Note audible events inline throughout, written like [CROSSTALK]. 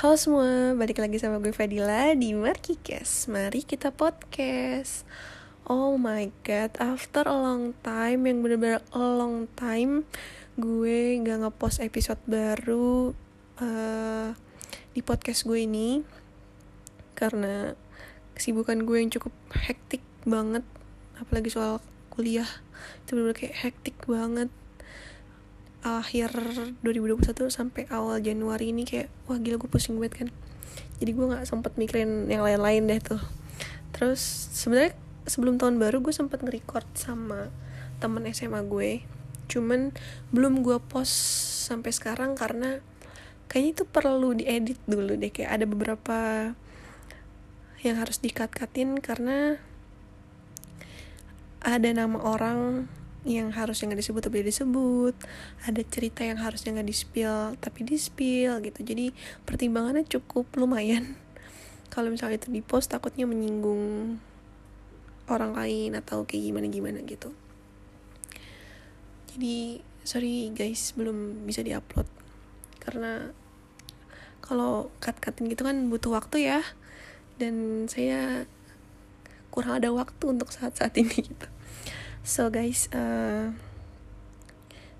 Halo semua, balik lagi sama gue Fadila di Markikes. Mari kita podcast. Oh my god, after a long time, yang bener-bener a long time Gue gak ngepost episode baru uh, di podcast gue ini. Karena kesibukan gue yang cukup hektik banget Apalagi soal kuliah. Itu bener-bener kayak hektik banget akhir 2021 sampai awal Januari ini kayak wah gila gue pusing banget kan. Jadi gue nggak sempet mikirin yang lain-lain deh tuh. Terus sebenarnya sebelum tahun baru gue sempet nge-record sama temen SMA gue. Cuman belum gue post sampai sekarang karena kayaknya itu perlu diedit dulu deh. Kayak ada beberapa yang harus dikat-katin karena ada nama orang yang harusnya nggak disebut tapi disebut. Ada cerita yang harusnya nggak di spill tapi di spill gitu. Jadi pertimbangannya cukup lumayan. [LAUGHS] Kalau misalnya itu di post takutnya menyinggung orang lain atau kayak gimana gimana gitu. Jadi sorry guys belum bisa diupload. Karena kalau cut cutin gitu kan butuh waktu ya. Dan saya kurang ada waktu untuk saat-saat ini gitu So guys, uh,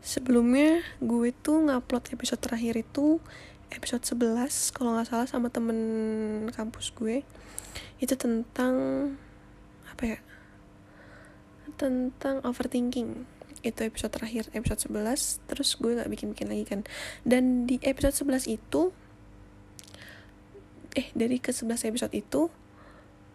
sebelumnya gue tuh ngupload episode terakhir itu episode 11 kalau nggak salah sama temen kampus gue. Itu tentang apa ya tentang overthinking. Itu episode terakhir episode 11 terus gue nggak bikin-bikin lagi kan. Dan di episode 11 itu eh dari ke 11 episode itu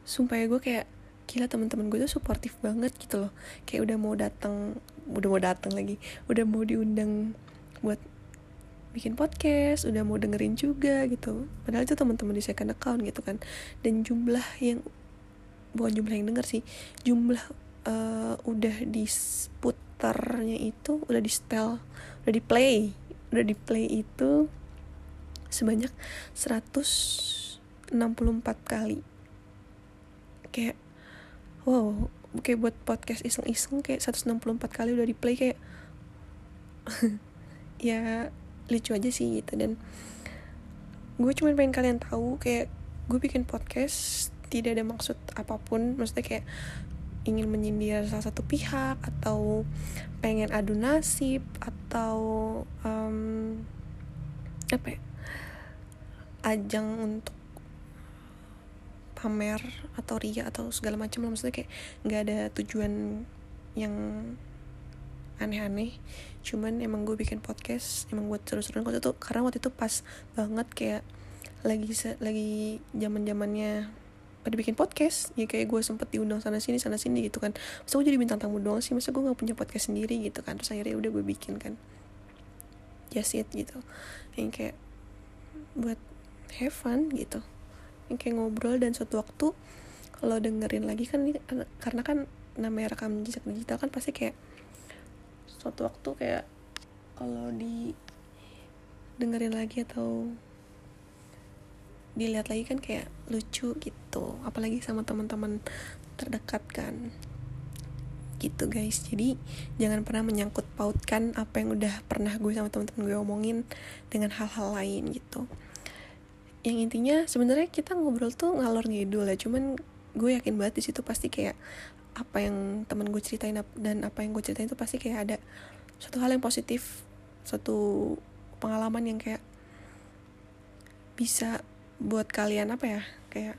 sumpah ya gue kayak gila teman-teman gue tuh suportif banget gitu loh. Kayak udah mau datang udah mau datang lagi. Udah mau diundang buat bikin podcast udah mau dengerin juga gitu. Padahal itu teman-teman di second account gitu kan. Dan jumlah yang bukan jumlah yang denger sih jumlah uh, udah di putarnya itu udah di setel udah di play udah di play itu sebanyak 164 kali. Kayak wow kayak buat podcast iseng-iseng kayak 164 kali udah di play kayak [LAUGHS] ya lucu aja sih gitu. Dan gue cuma pengen kalian tahu kayak gue bikin podcast tidak ada maksud apa pun. Maksudnya kayak ingin menyindir salah satu pihak atau pengen adu nasib atau um, apa ya ajang untuk pamer atau ria atau segala macam lah. Maksudnya kayak nggak ada tujuan yang aneh-aneh. Cuman emang gue bikin podcast emang buat seru-seruan. Waktu itu karena waktu itu pas banget kayak lagi lagi zaman zamannya pada bikin podcast ya kayak gue sempet diundang sana sini sana sini gitu kan. Masa gue jadi bintang tamu doang sih? Masa gue nggak punya podcast sendiri gitu kan? Terus akhirnya udah gue bikin kan. Just it gitu. Yang kayak buat have fun gitu yang kayak ngobrol dan suatu waktu kalau dengerin lagi kan ini karena kan namanya rekam jejak digital kan pasti kayak suatu waktu kayak kalau di dengerin lagi atau dilihat lagi kan kayak lucu gitu. Apalagi sama teman-teman terdekat kan. Gitu guys. Jadi jangan pernah menyangkut pautkan apa yang udah pernah gue sama teman-teman gue omongin dengan hal-hal lain gitu yang intinya sebenarnya kita ngobrol tuh ngalor ngidul ya. Cuman gue yakin banget di situ pasti kayak apa yang temen gue ceritain dan apa yang gue ceritain itu pasti kayak ada suatu hal yang positif suatu pengalaman yang kayak bisa buat kalian apa ya kayak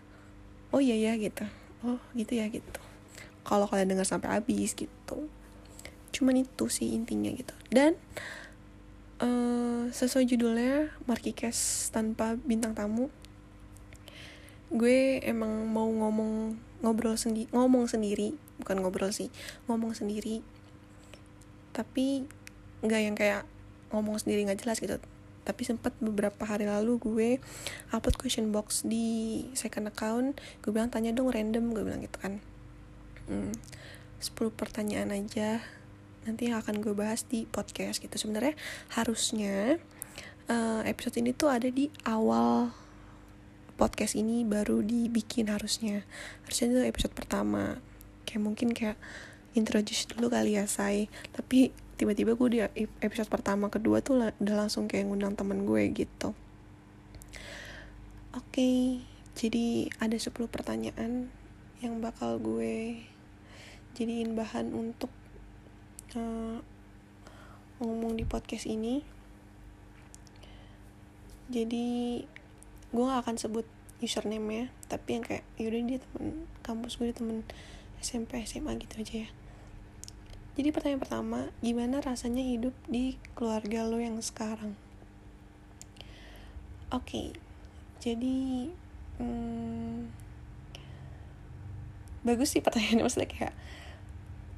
oh iya ya gitu. Oh gitu ya gitu. Kalau kalian dengar sampai habis gitu. Cuman itu sih intinya gitu. Dan uh, sesuai judulnya Markikes tanpa bintang tamu. Gue emang mau ngomong ngobrol sendiri ngomong sendiri. Bukan ngobrol sih ngomong sendiri. Tapi nggak yang kayak ngomong sendiri nggak jelas gitu. Tapi sempat beberapa hari lalu gue upload question box di second account. Gue bilang tanya dong random gue bilang gitu kan. Hmm, 10 pertanyaan aja nanti yang akan gue bahas di podcast gitu. Sebenarnya harusnya uh, episode ini tuh ada di awal podcast ini baru dibikin harusnya. Harusnya itu episode pertama. Kayak mungkin kayak introduce dulu kali ya say tapi tiba-tiba gue di episode pertama kedua tuh udah langsung kayak ngundang temen gue gitu. Okay, jadi ada 10 pertanyaan yang bakal gue jadiin bahan untuk uh, ngomong di podcast ini. Jadi gue gak akan sebut username ya tapi yang kayak yaudah dia temen kampus gue dia temen SMP SMA gitu aja ya. Jadi pertanyaan pertama gimana rasanya hidup di keluarga lo yang sekarang? Oke okay, jadi hmm, bagus sih pertanyaannya maksudnya kayak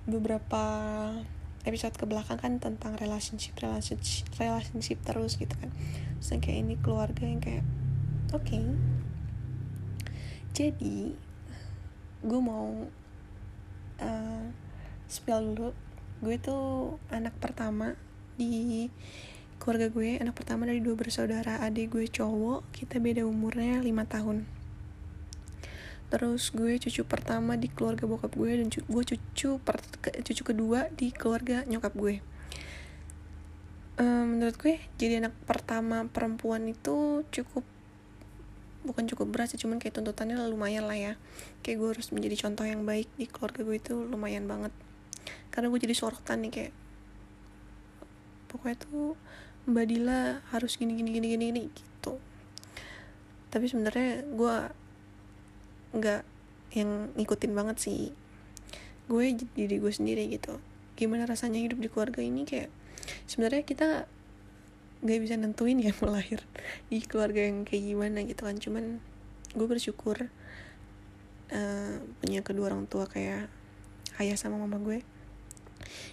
beberapa episode ke belakang kan tentang relationship relationship relationship terus gitu kan. Maksudnya kayak ini keluarga yang kayak oke. Okay. jadi gue mau uh, spill dulu. Gue tuh anak pertama di keluarga gue anak pertama dari dua bersaudara. Adik gue cowok kita beda umurnya 5 tahun terus gue cucu pertama di keluarga bokap gue dan cu gue cucu per cucu kedua di keluarga nyokap gue. Um, menurut gue jadi anak pertama perempuan itu cukup bukan cukup berat sih cuman kayak tuntutannya lumayan lah ya. Kayak gue harus menjadi contoh yang baik di keluarga gue itu lumayan banget. Karena gue jadi sorotan nih kayak pokoknya tuh Mbak Dila harus gini gini gini gini, gini gitu. Tapi sebenarnya gue nggak yang ngikutin banget sih. Gue jadi gue sendiri gitu. Gimana rasanya hidup di keluarga ini kayak sebenarnya kita nggak bisa nentuin ya [LAUGHS] mau di keluarga yang kayak gimana gitu kan. Cuman gue bersyukur uh, punya kedua orang tua kayak ayah sama mama gue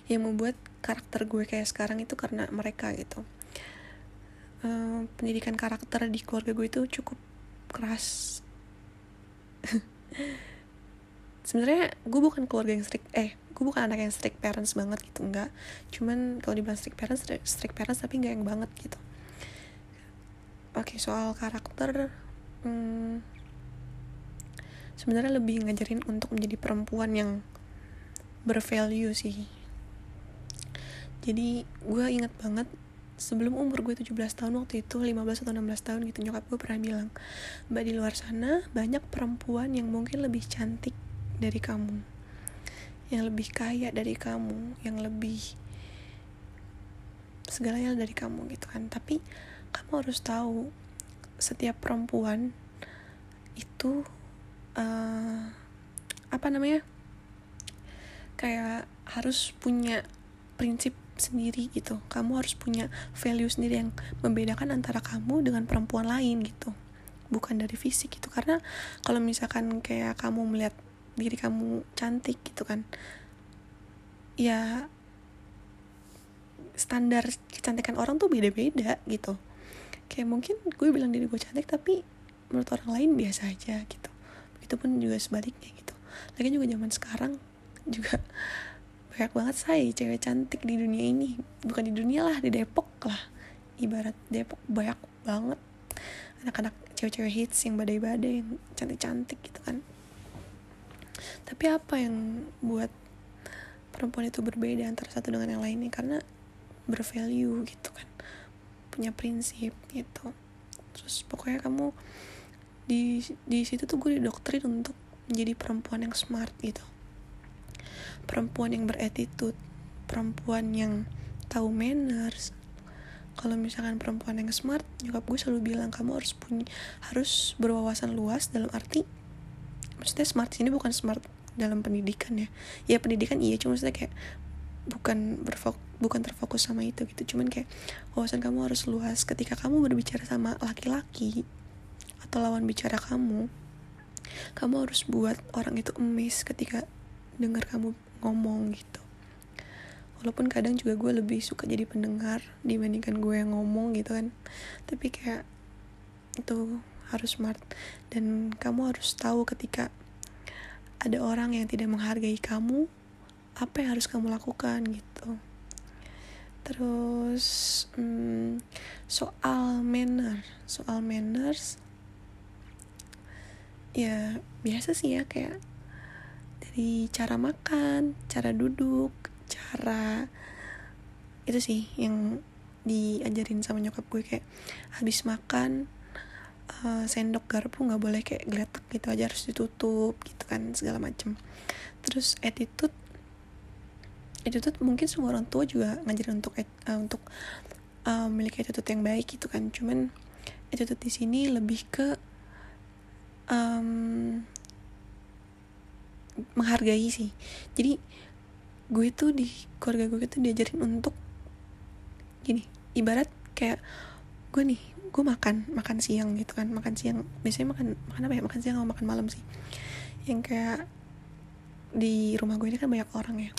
yang membuat karakter gue kayak sekarang itu karena mereka gitu. Uh, pendidikan karakter di keluarga gue itu cukup keras [LAUGHS] sebenarnya gue bukan keluarga yang strict eh gue bukan anak yang strict parents banget gitu enggak. Cuman kalau dibilang strict parents strict parents tapi enggak yang banget gitu. Oke okay, soal karakter hmm, sebenarnya lebih ngajarin untuk menjadi perempuan yang bervalue sih. Jadi gue ingat banget sebelum umur gue 17 tahun waktu itu 15 atau 16 tahun gitu nyokap gue pernah bilang mbak di luar sana banyak perempuan yang mungkin lebih cantik dari kamu yang lebih kaya dari kamu yang lebih segalanya dari kamu gitu kan. Tapi kamu harus tahu setiap perempuan itu uh, apa namanya kayak harus punya prinsip sendiri gitu. Kamu harus punya value sendiri yang membedakan antara kamu dengan perempuan lain gitu. Bukan dari fisik gitu. Karena kalau misalkan kayak kamu melihat diri kamu cantik gitu kan ya standar kecantikan orang tuh beda-beda gitu. Kayak mungkin gue bilang diri gue cantik tapi menurut orang lain biasa aja gitu. Pun juga sebaliknya gitu. Lagi juga zaman sekarang juga banyak banget saya cewek cantik di dunia ini. Bukan di dunia lah di Depok lah. Ibarat Depok banyak banget. Anak-anak cewek-cewek hits yang badai-badai yang cantik-cantik gitu kan. Tapi apa yang buat perempuan itu berbeda antara satu dengan yang lainnya? Karena bervalue gitu kan. Punya prinsip gitu. Terus pokoknya kamu di di situ tuh gue didoktrin untuk menjadi perempuan yang smart gitu perempuan yang beretitude perempuan yang tahu manners. Kalau misalkan perempuan yang smart nyokap gue selalu bilang kamu harus punya harus berwawasan luas dalam arti maksudnya smart ini bukan smart dalam pendidikan ya. Ya pendidikan iya cuma maksudnya kayak bukan berfok bukan terfokus sama itu gitu. Cuman kayak wawasan kamu harus luas. Ketika kamu berbicara sama laki-laki atau lawan bicara kamu kamu harus buat orang itu emis ketika dengar kamu ngomong gitu. Walaupun kadang juga gue lebih suka jadi pendengar dibandingkan gue yang ngomong gitu kan. Tapi kayak itu harus smart. Dan kamu harus tahu ketika ada orang yang tidak menghargai kamu apa yang harus kamu lakukan gitu. Terus hmm, soal manner. Soal manners ya biasa sih ya kayak dari cara makan cara duduk cara itu sih yang diajarin sama nyokap gue kayak habis makan uh, sendok garpu nggak boleh kayak geletak gitu aja harus ditutup gitu kan segala macem. Terus attitude attitude mungkin semua orang tua juga ngajarin untuk uh, untuk uh, memiliki attitude yang baik gitu kan. Cuman attitude di sini lebih ke um, menghargai sih. Jadi gue tuh di keluarga gue tuh diajarin untuk gini ibarat kayak gue nih gue makan makan siang gitu kan makan siang biasanya makan makan apa ya? Makan siang atau makan malam sih. Yang kayak di rumah gue ini kan banyak orang ya.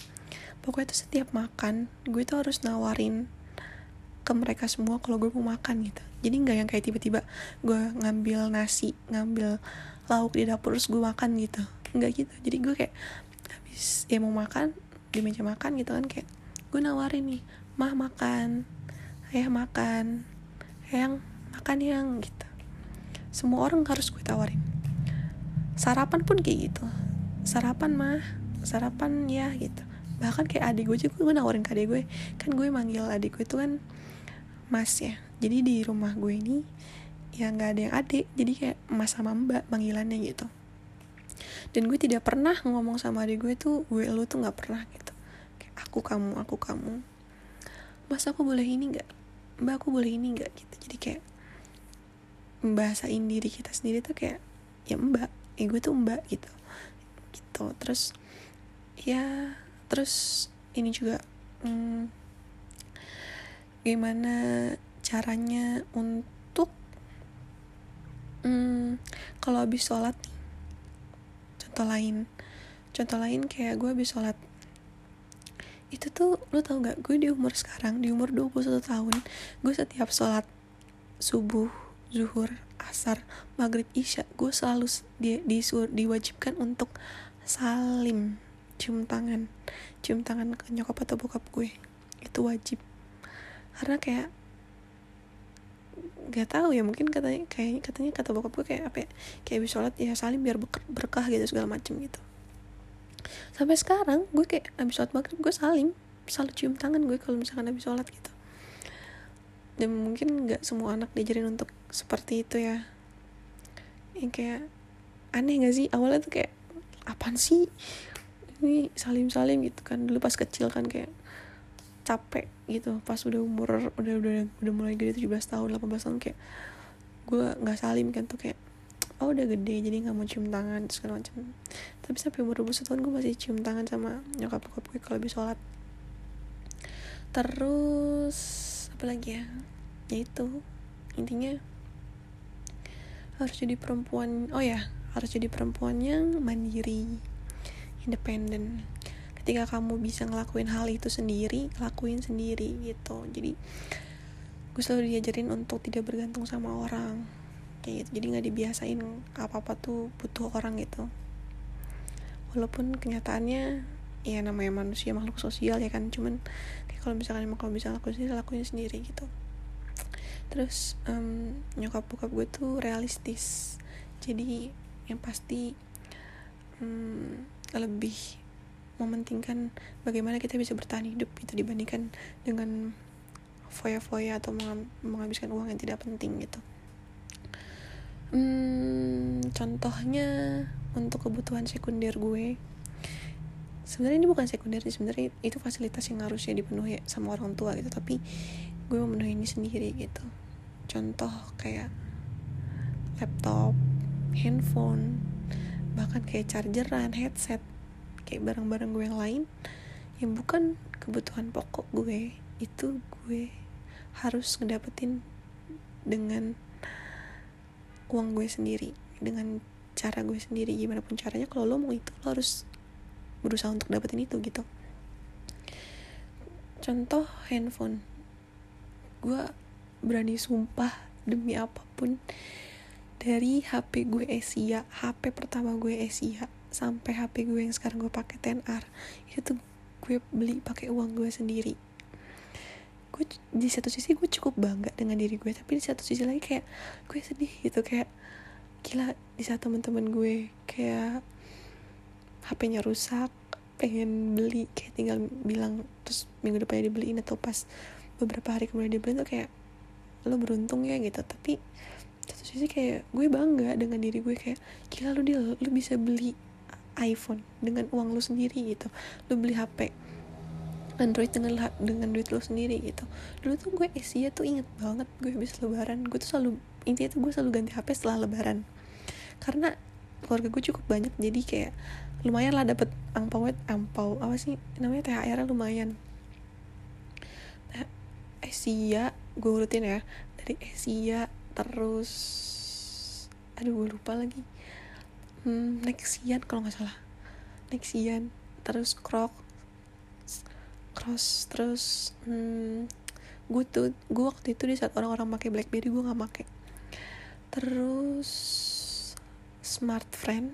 Pokoknya tuh setiap makan gue tuh harus nawarin ke mereka semua kalau gue mau makan gitu. Jadi nggak yang kayak tiba-tiba gue ngambil nasi ngambil lauk di dapur terus gue makan gitu nggak gitu. Jadi gue kayak habis ya mau makan di meja makan gitu kan kayak gue nawarin nih mah makan. Ayah makan. Yang makan yang gitu. Semua orang harus gue tawarin. Sarapan pun kayak gitu. Sarapan mah sarapan ya gitu. Bahkan kayak adik gue juga gue nawarin ke adik gue. Kan gue manggil adik gue tuh kan mas ya. Jadi di rumah gue ini ya nggak ada yang adik. Jadi kayak mas sama mbak panggilannya gitu dan gue tidak pernah ngomong sama adik gue tuh gue lu tuh nggak pernah gitu. Kayak aku kamu aku kamu. Mas aku boleh ini nggak? Mbak aku boleh ini nggak? Gitu. Jadi kayak membahasain diri kita sendiri tuh kayak ya mbak. Ya gue tuh mbak gitu. Gitu. Terus ya terus ini juga hmm, gimana caranya untuk hmm, kalau habis sholat contoh lain. Contoh lain kayak gue habis sholat. Itu tuh lo tau gak gue di umur sekarang di umur 21 tahun gue setiap sholat subuh zuhur asar maghrib isya gue selalu di, disur, diwajibkan untuk salim cium tangan. Cium tangan ke nyokap atau bokap gue. Itu wajib. Karena kayak gak tahu ya mungkin katanya kayak katanya kata bokap gue kayak apa ya kayak habis sholat ya salim biar berkah gitu segala macem gitu. Sampai sekarang gue kayak habis sholat maghrib gue salim selalu cium tangan gue kalau misalkan habis sholat gitu. Dan mungkin nggak semua anak diajarin untuk seperti itu ya. Yang kayak aneh gak sih? Awalnya tuh kayak apaan sih? Ini salim salim gitu kan. Dulu pas kecil kan kayak capek gitu pas udah umur udah udah udah mulai gede 17 tahun 18 tahun kayak gue nggak salim kan tuh kayak oh udah gede jadi nggak mau cium tangan segala macam tapi sampai umur 21 tahun gue masih cium tangan sama nyokap bokap gue kalau habis sholat. Terus apa lagi ya? Ya itu intinya harus jadi perempuan oh ya harus jadi perempuan yang mandiri independen ketika kamu bisa ngelakuin hal itu sendiri lakuin sendiri gitu. Jadi gue selalu diajarin untuk tidak bergantung sama orang kayak gitu. Jadi nggak dibiasain apa apa tuh butuh orang gitu. Walaupun kenyataannya ya namanya manusia makhluk sosial ya kan? Cuman kalau misalkan emang kamu bisa lakuin sendiri lakuin sendiri gitu. Terus um, nyokap bokap gue tuh realistis. Jadi yang pasti um, lebih mementingkan bagaimana kita bisa bertahan hidup itu dibandingkan dengan foya-foya atau menghabiskan uang yang tidak penting gitu. Hmm, contohnya untuk kebutuhan sekunder gue sebenarnya ini bukan sekunder sih sebenarnya itu fasilitas yang harusnya dipenuhi sama orang tua gitu tapi gue memenuhi ini sendiri gitu. Contoh kayak laptop handphone bahkan kayak chargeran headset kayak barang-barang gue yang lain yang bukan kebutuhan pokok gue itu gue harus ngedapetin dengan uang gue sendiri dengan cara gue sendiri. Gimana pun caranya kalau lo mau itu lo harus berusaha untuk dapetin itu gitu. Contoh handphone. Gue berani sumpah demi apa pun dari HP gue Asia HP pertama gue Asia sampai HP gue yang sekarang gue pakai 10R itu tuh gue beli pakai uang gue sendiri. Gue di satu sisi gue cukup bangga dengan diri gue tapi di satu sisi lagi kayak gue sedih gitu kayak gila di saat teman-teman gue kayak HP-nya rusak pengen beli kayak tinggal bilang terus minggu depannya dibeliin atau pas beberapa hari kemudian dibeliin tuh kayak lo beruntung ya gitu. Tapi satu sisi kayak gue bangga dengan diri gue kayak gila lu dia lu bisa beli iPhone dengan uang lu sendiri gitu. Lu beli HP Android dengan dengan duit lu sendiri gitu. Dulu tuh gue Asia tuh inget banget gue habis lebaran. Gue tuh selalu intinya tuh gue selalu ganti HP setelah lebaran. Karena keluarga gue cukup banyak jadi kayak lumayan lah dapet angpau angpau apa sih namanya THR lumayan. Asia gue urutin ya. Dari Asia terus aduh gue lupa lagi hmm, Nexian kalau nggak salah. Nexian terus Croc Cross terus hmm, gue tuh gue waktu itu di saat orang-orang pakai BlackBerry gue nggak pakai. Terus Smart Friend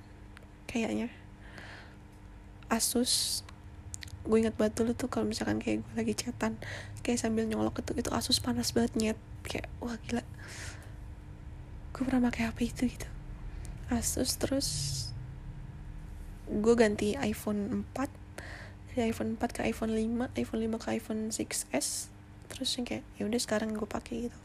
kayaknya. Asus gue inget banget dulu tuh kalau misalkan kayak gue lagi chatan kayak sambil nyolok itu itu Asus panas banget nyet. Kayak wah gila. Gue pernah pakai HP itu gitu Asus terus gue ganti iPhone 4 dari iPhone 4 ke iPhone 5 iPhone 5 ke iPhone 6s terus yang kayak ya udah sekarang gue pakai gitu.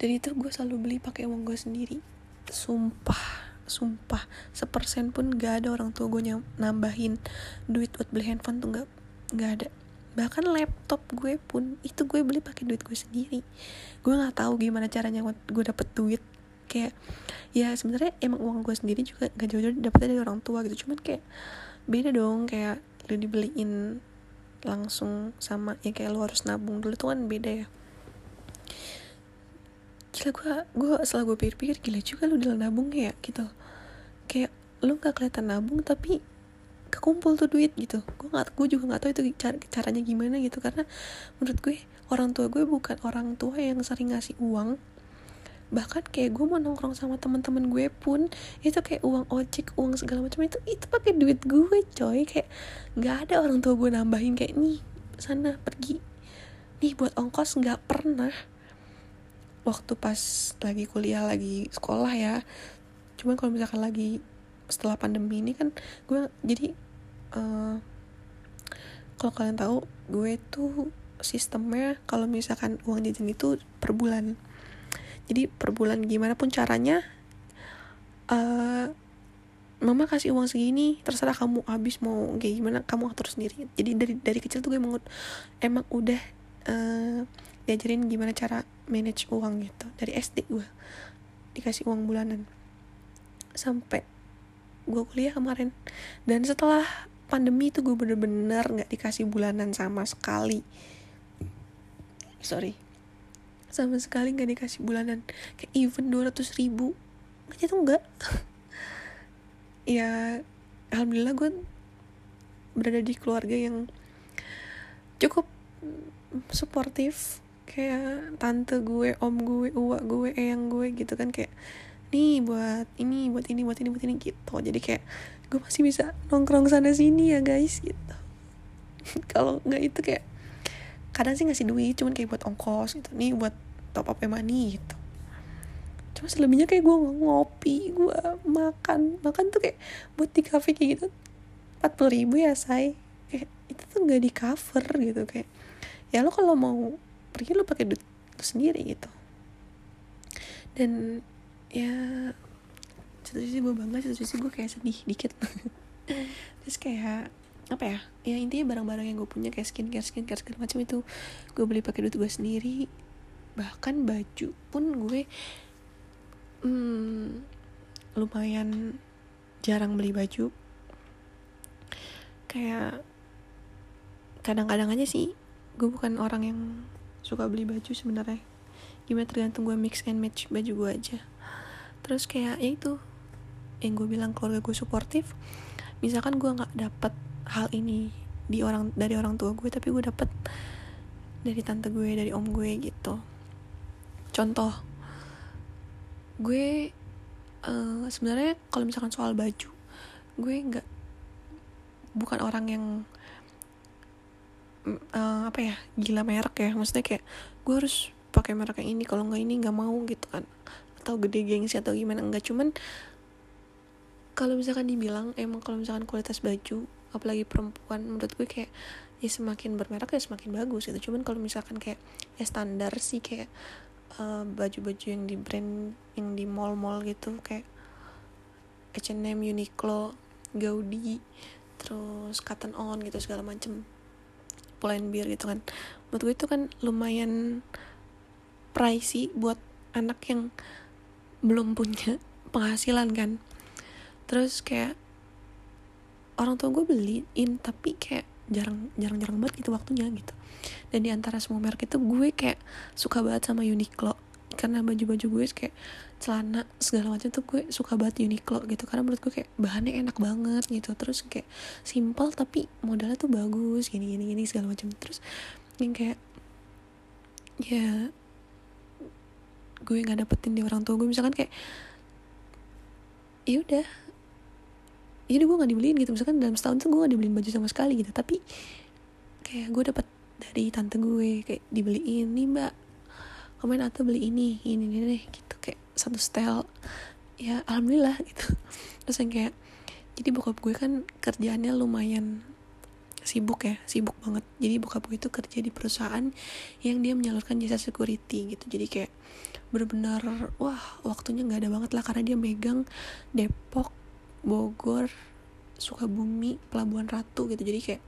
Dan itu gue selalu beli pakai uang gue sendiri. Sumpah sumpah sepersen pun gak ada orang tua gue nambahin duit buat beli handphone tuh gak gak ada. Bahkan laptop gue pun itu gue beli pakai duit gue sendiri. Gue nggak tahu gimana caranya gue dapet duit kayak ya sebenarnya emang uang gue sendiri juga gak jauh-jauh dapetnya dari orang tua gitu. Cuman kayak beda dong kayak lu dibeliin langsung sama ya kayak lu harus nabung dulu tuh kan beda ya. Gila gue gue setelah gue pikir-pikir gila juga lu dalam nabung ya gitu. Kayak lu nggak kelihatan nabung tapi kekumpul tuh duit gitu. Gue nggak gue juga nggak tahu itu cara, caranya gimana gitu. Karena menurut gue orang tua gue bukan orang tua yang sering ngasih uang bahkan kayak gue mau nongkrong sama teman-teman gue pun itu kayak uang ojek uang segala macam itu itu pakai duit gue coy. Kayak nggak ada orang tua gue nambahin kayak nih sana pergi. Nih buat ongkos nggak pernah. Waktu pas lagi kuliah lagi sekolah ya. Cuman kalau misalkan lagi setelah pandemi ini kan gue jadi uh, kalau kalian tahu gue tuh sistemnya kalau misalkan uang jajan itu per bulan jadi per bulan gimana pun caranya uh, mama kasih uang segini terserah kamu habis mau kayak gimana kamu atur sendiri. Jadi dari dari kecil tuh gue emang, emang udah uh, diajarin gimana cara manage uang gitu. Dari SD gue dikasih uang bulanan. Sampai gue kuliah kemarin. Dan setelah pandemi itu gue bener-bener nggak dikasih bulanan sama sekali. Sorry sama sekali nggak dikasih bulanan. Kayak even 200 ribu. Aja tuh enggak [LAUGHS] ya alhamdulillah gue berada di keluarga yang cukup suportif kayak tante gue om gue uak gue eyang gue gitu kan. Kayak nih buat ini buat ini buat ini buat ini gitu. Jadi kayak gue masih bisa nongkrong sana sini ya guys gitu. [LAUGHS] Kalau nggak itu kayak kadang sih ngasih duit cuman kayak buat ongkos gitu. Nih buat top up money gitu. Cuma selebihnya kayak gue ngopi gue makan. Makan tuh kayak buat di cafe kayak gitu empat puluh ribu ya say. Kayak itu tuh nggak di cover gitu kayak. Ya lo kalau mau pergi lu pakai duit lu sendiri gitu. Dan ya satu sisi gue bangga satu sisi gue kayak sedih dikit. [LAUGHS] Terus kayak apa ya? Ya intinya barang-barang yang gue punya kayak skincare skincare segala macam itu gue beli pakai duit gue sendiri. Bahkan baju pun gue hmm, lumayan jarang beli baju. Kayak kadang-kadang aja sih gue bukan orang yang suka beli baju sebenarnya. Gimana tergantung gue mix and match baju gue aja. Terus kayak ya itu yang gue bilang keluarga gue suportif. Misalkan gue nggak dapet hal ini di orang dari orang tua gue tapi gue dapet dari tante gue dari om gue gitu. Contoh gue uh, sebenarnya kalau misalkan soal baju gue nggak bukan orang yang uh, apa ya gila merek ya. Maksudnya kayak gue harus pakai merek yang ini kalau nggak ini nggak mau gitu kan. Atau gede gengsi atau gimana enggak cuman kalau misalkan dibilang emang kalau misalkan kualitas baju apalagi perempuan menurut gue kayak ya semakin bermerek ya semakin bagus gitu. Cuman kalau misalkan kayak ya standar sih kayak uh, baju-baju yang di brand yang di mall-mall gitu kayak H&M, Uniqlo, Gaudi, terus Cotton On gitu segala macem Pull&Bear gitu kan. Menurut gue itu kan lumayan pricey buat anak yang belum punya [LAUGHS] penghasilan kan. Terus kayak orang tua gue beliin tapi kayak jarang jarang jarang banget gitu waktunya gitu. Dan di antara semua merek itu gue kayak suka banget sama Uniqlo. Karena baju-baju gue kayak celana segala macam tuh gue suka banget Uniqlo gitu. Karena menurut gue kayak bahannya enak banget gitu. Terus kayak simple tapi modalnya tuh bagus gini gini gini segala macam. Terus yang kayak ya gue nggak dapetin di orang tua gue. Misalkan kayak ya udah ya gue nggak dibeliin gitu. Misalkan dalam setahun tuh gue gak dibeliin baju sama sekali gitu. Tapi kayak gue dapet dari tante gue kayak dibeliin nih mbak kemarin atau beli ini ini ini deh gitu. Kayak satu style ya alhamdulillah gitu. Terus yang kayak jadi bokap gue kan kerjaannya lumayan sibuk ya sibuk banget. Jadi bokap gue itu kerja di perusahaan yang dia menyalurkan jasa security gitu. Jadi kayak bener-bener wah waktunya nggak ada banget lah karena dia megang Depok Bogor Sukabumi Pelabuhan Ratu gitu. Jadi kayak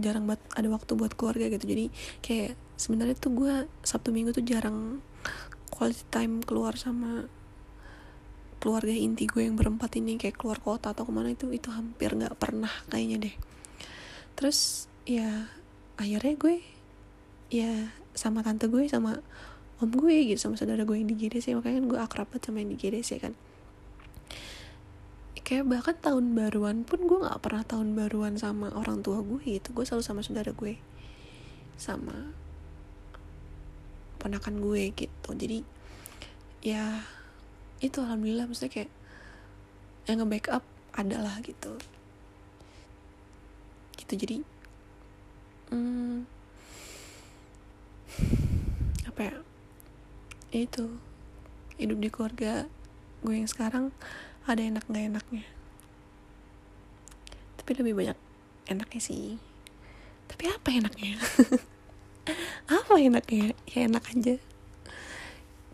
jarang banget ada waktu buat keluarga gitu. Jadi kayak sebenarnya tuh gue sabtu minggu tuh jarang quality time keluar sama keluarga inti gue yang berempat ini kayak keluar kota atau ke mana itu itu hampir nggak pernah kayaknya deh. Terus ya akhirnya gue ya sama tante gue sama om gue gitu sama saudara gue yang di GDC makanya kan gue akrab banget sama yang di GDC kan kayak bahkan tahun baruan pun gue nggak pernah tahun baruan sama orang tua gue gitu. Gue selalu sama saudara gue sama ponakan gue gitu. Jadi ya itu alhamdulillah. Maksudnya kayak yang nge-backup adalah gitu. Gitu. Jadi hmm, apa ya? Itu. Hidup di keluarga gue yang sekarang ada enak nggak enaknya. Tapi lebih banyak enaknya sih. Tapi apa enaknya? [LAUGHS] Apa enaknya? Ya enak aja.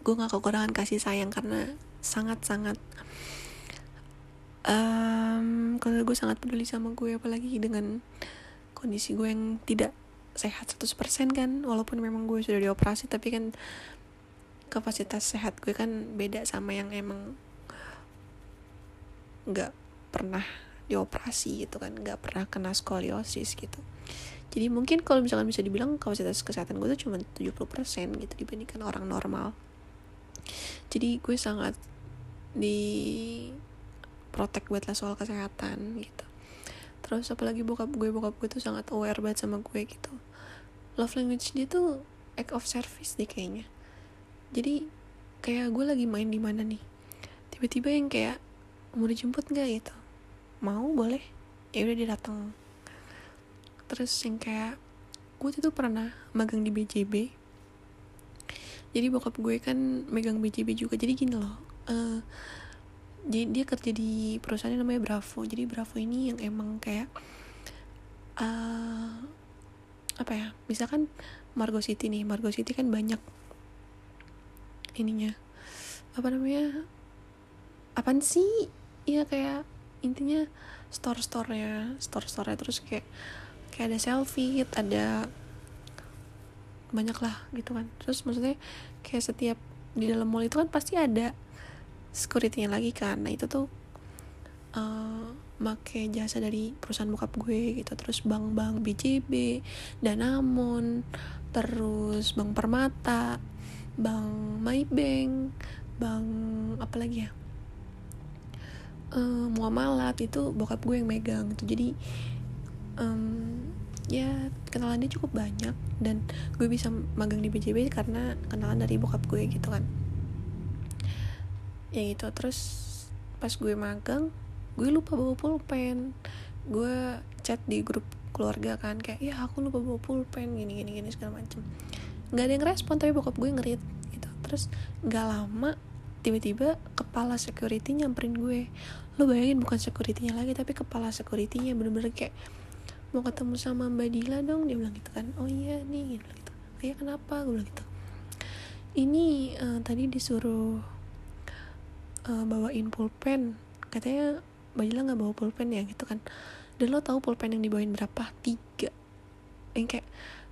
Gue nggak kekurangan kasih sayang karena sangat sangat um, kalau gue sangat peduli sama gue apalagi dengan kondisi gue yang tidak sehat 100% kan. Walaupun memang gue sudah dioperasi tapi kan kapasitas sehat gue kan beda sama yang emang nggak pernah dioperasi gitu kan nggak pernah kena skoliosis gitu. Jadi mungkin kalau misalkan bisa dibilang kapasitas kesehatan gue tuh cuma 70% gitu dibandingkan orang normal. Jadi gue sangat di protek buat lah soal kesehatan gitu. Terus apalagi bokap gue bokap gue tuh sangat aware banget sama gue gitu. Love language dia tuh act of service deh kayaknya. Jadi kayak gue lagi main di mana nih? Tiba-tiba yang kayak mau dijemput nggak gitu? Mau boleh. Ya udah dia datang terus yang kayak gue tuh pernah magang di BJB jadi bokap gue kan megang BJB juga. Jadi gini loh uh, jadi dia kerja di perusahaan yang namanya Bravo. Jadi Bravo ini yang emang kayak uh, apa ya misalkan Margo City nih. Margo City kan banyak ininya. Apa namanya? Apaan sih iya kayak intinya store store nya store store terus kayak kayak ada selfie ada banyak lah gitu kan. Terus maksudnya kayak setiap di dalam mall itu kan pasti ada security-nya lagi kan. Nah itu tuh uh, make jasa dari perusahaan bokap gue gitu. Terus bank-bank BJB Danamon terus Bank Permata Bank Maybank Bank apa lagi ya uh, muamalat itu bokap gue yang megang gitu. Jadi um, ya kenalan dia cukup banyak dan gue bisa magang di BJB karena kenalan dari bokap gue gitu kan. Ya gitu terus pas gue magang gue lupa bawa pulpen. Gue chat di grup keluarga kan kayak ya aku lupa bawa pulpen gini gini gini segala macem. Nggak ada yang respon tapi bokap gue ngerit gitu. Terus nggak lama tiba-tiba kepala security nyamperin gue. Lo bayangin bukan securitynya lagi tapi kepala securitynya. Bener-bener kayak mau ketemu sama mbak Dila dong. Dia bilang gitu kan. Oh iya nih gitu. Oh iya kenapa? Gue bilang gitu. Ini uh, tadi disuruh uh, bawain pulpen. Katanya Bajila nggak bawa pulpen ya gitu kan. Dan lo tahu pulpen yang dibawain berapa? Tiga. Yang kayak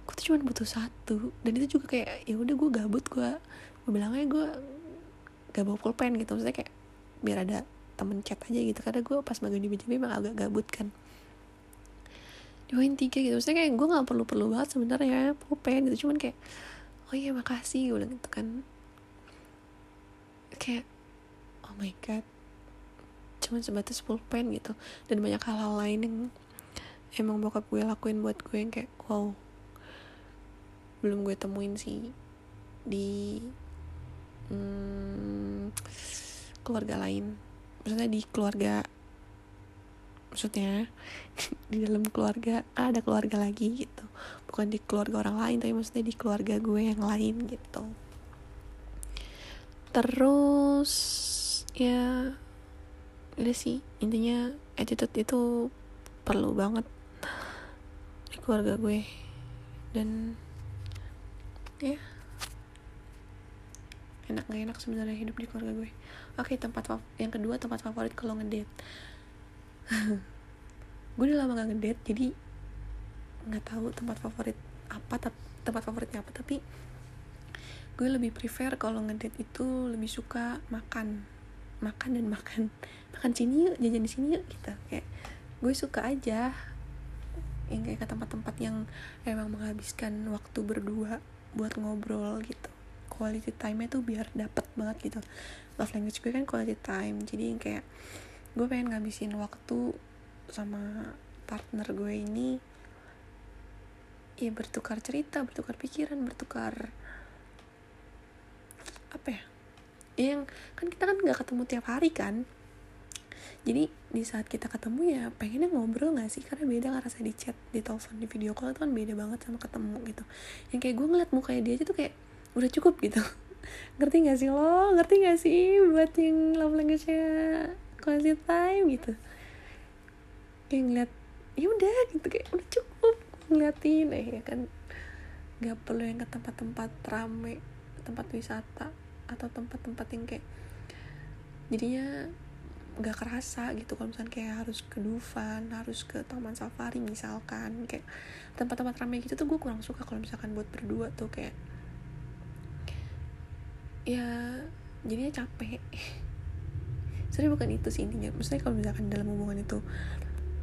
gue tuh cuma butuh satu. Dan itu juga kayak ya udah gue gabut gue gue bilang aja gue gak bawa pulpen gitu. Maksudnya kayak biar ada temen chat aja gitu. Karena gue pas magang di BJB emang agak gabut kan. Join tiga gitu. Maksudnya kayak gue nggak perlu perlu banget sebenarnya pulpen gitu. Cuman kayak oh iya makasih gue bilang gitu kan. Kayak oh my god. Cuman sebatas pulpen gitu. Dan banyak hal-hal lain yang emang bokap gue lakuin buat gue yang kayak wow belum gue temuin sih di hmm, keluarga lain. Maksudnya di keluarga. Maksudnya [LAUGHS] di dalam keluarga kan ada keluarga lagi gitu. Bukan di keluarga orang lain tapi maksudnya di keluarga gue yang lain gitu. Terus ya udah sih. Intinya attitude itu perlu banget di keluarga gue. Dan ya enak gak enak sebenarnya hidup di keluarga gue. Oke okay, tempat yang kedua tempat favorit kalau ngedate. [LAUGHS] Gue udah lama gak ngedate jadi nggak tahu tempat favorit apa tempat favoritnya apa tapi gue lebih prefer kalau ngedate itu lebih suka makan. Makan dan makan. [LAUGHS] Makan sini yuk jajan di sini yuk gitu. Kayak gue suka aja yang kayak ke tempat-tempat yang emang menghabiskan waktu berdua buat ngobrol gitu quality time-nya tuh biar dapet banget gitu. Love language gue kan quality time jadi kayak gue pengen ngabisin waktu sama partner gue ini ya bertukar cerita bertukar pikiran bertukar apa ya yang kan kita kan nggak ketemu tiap hari kan. Jadi di saat kita ketemu ya pengennya ngobrol gak sih? Karena beda kan rasa di chat di telepon di video call itu kan beda banget sama ketemu gitu. Yang kayak gue ngeliat mukanya dia aja tuh kayak udah cukup gitu. Ngerti gak sih lo? Ngerti gak sih buat yang love language nya quality time gitu? Kayak ngeliat ya udah gitu kayak udah cukup ngeliatin. Eh ya kan nggak perlu yang ke tempat-tempat rame tempat wisata atau tempat-tempat yang kayak jadinya nggak kerasa gitu. Kalau misalnya kayak harus ke Dufan harus ke Taman Safari misalkan kayak tempat-tempat ramai gitu tuh gue kurang suka kalau misalkan buat berdua tuh kayak ya jadinya capek. Sebenarnya bukan itu sih intinya. Maksudnya kalau misalkan dalam hubungan itu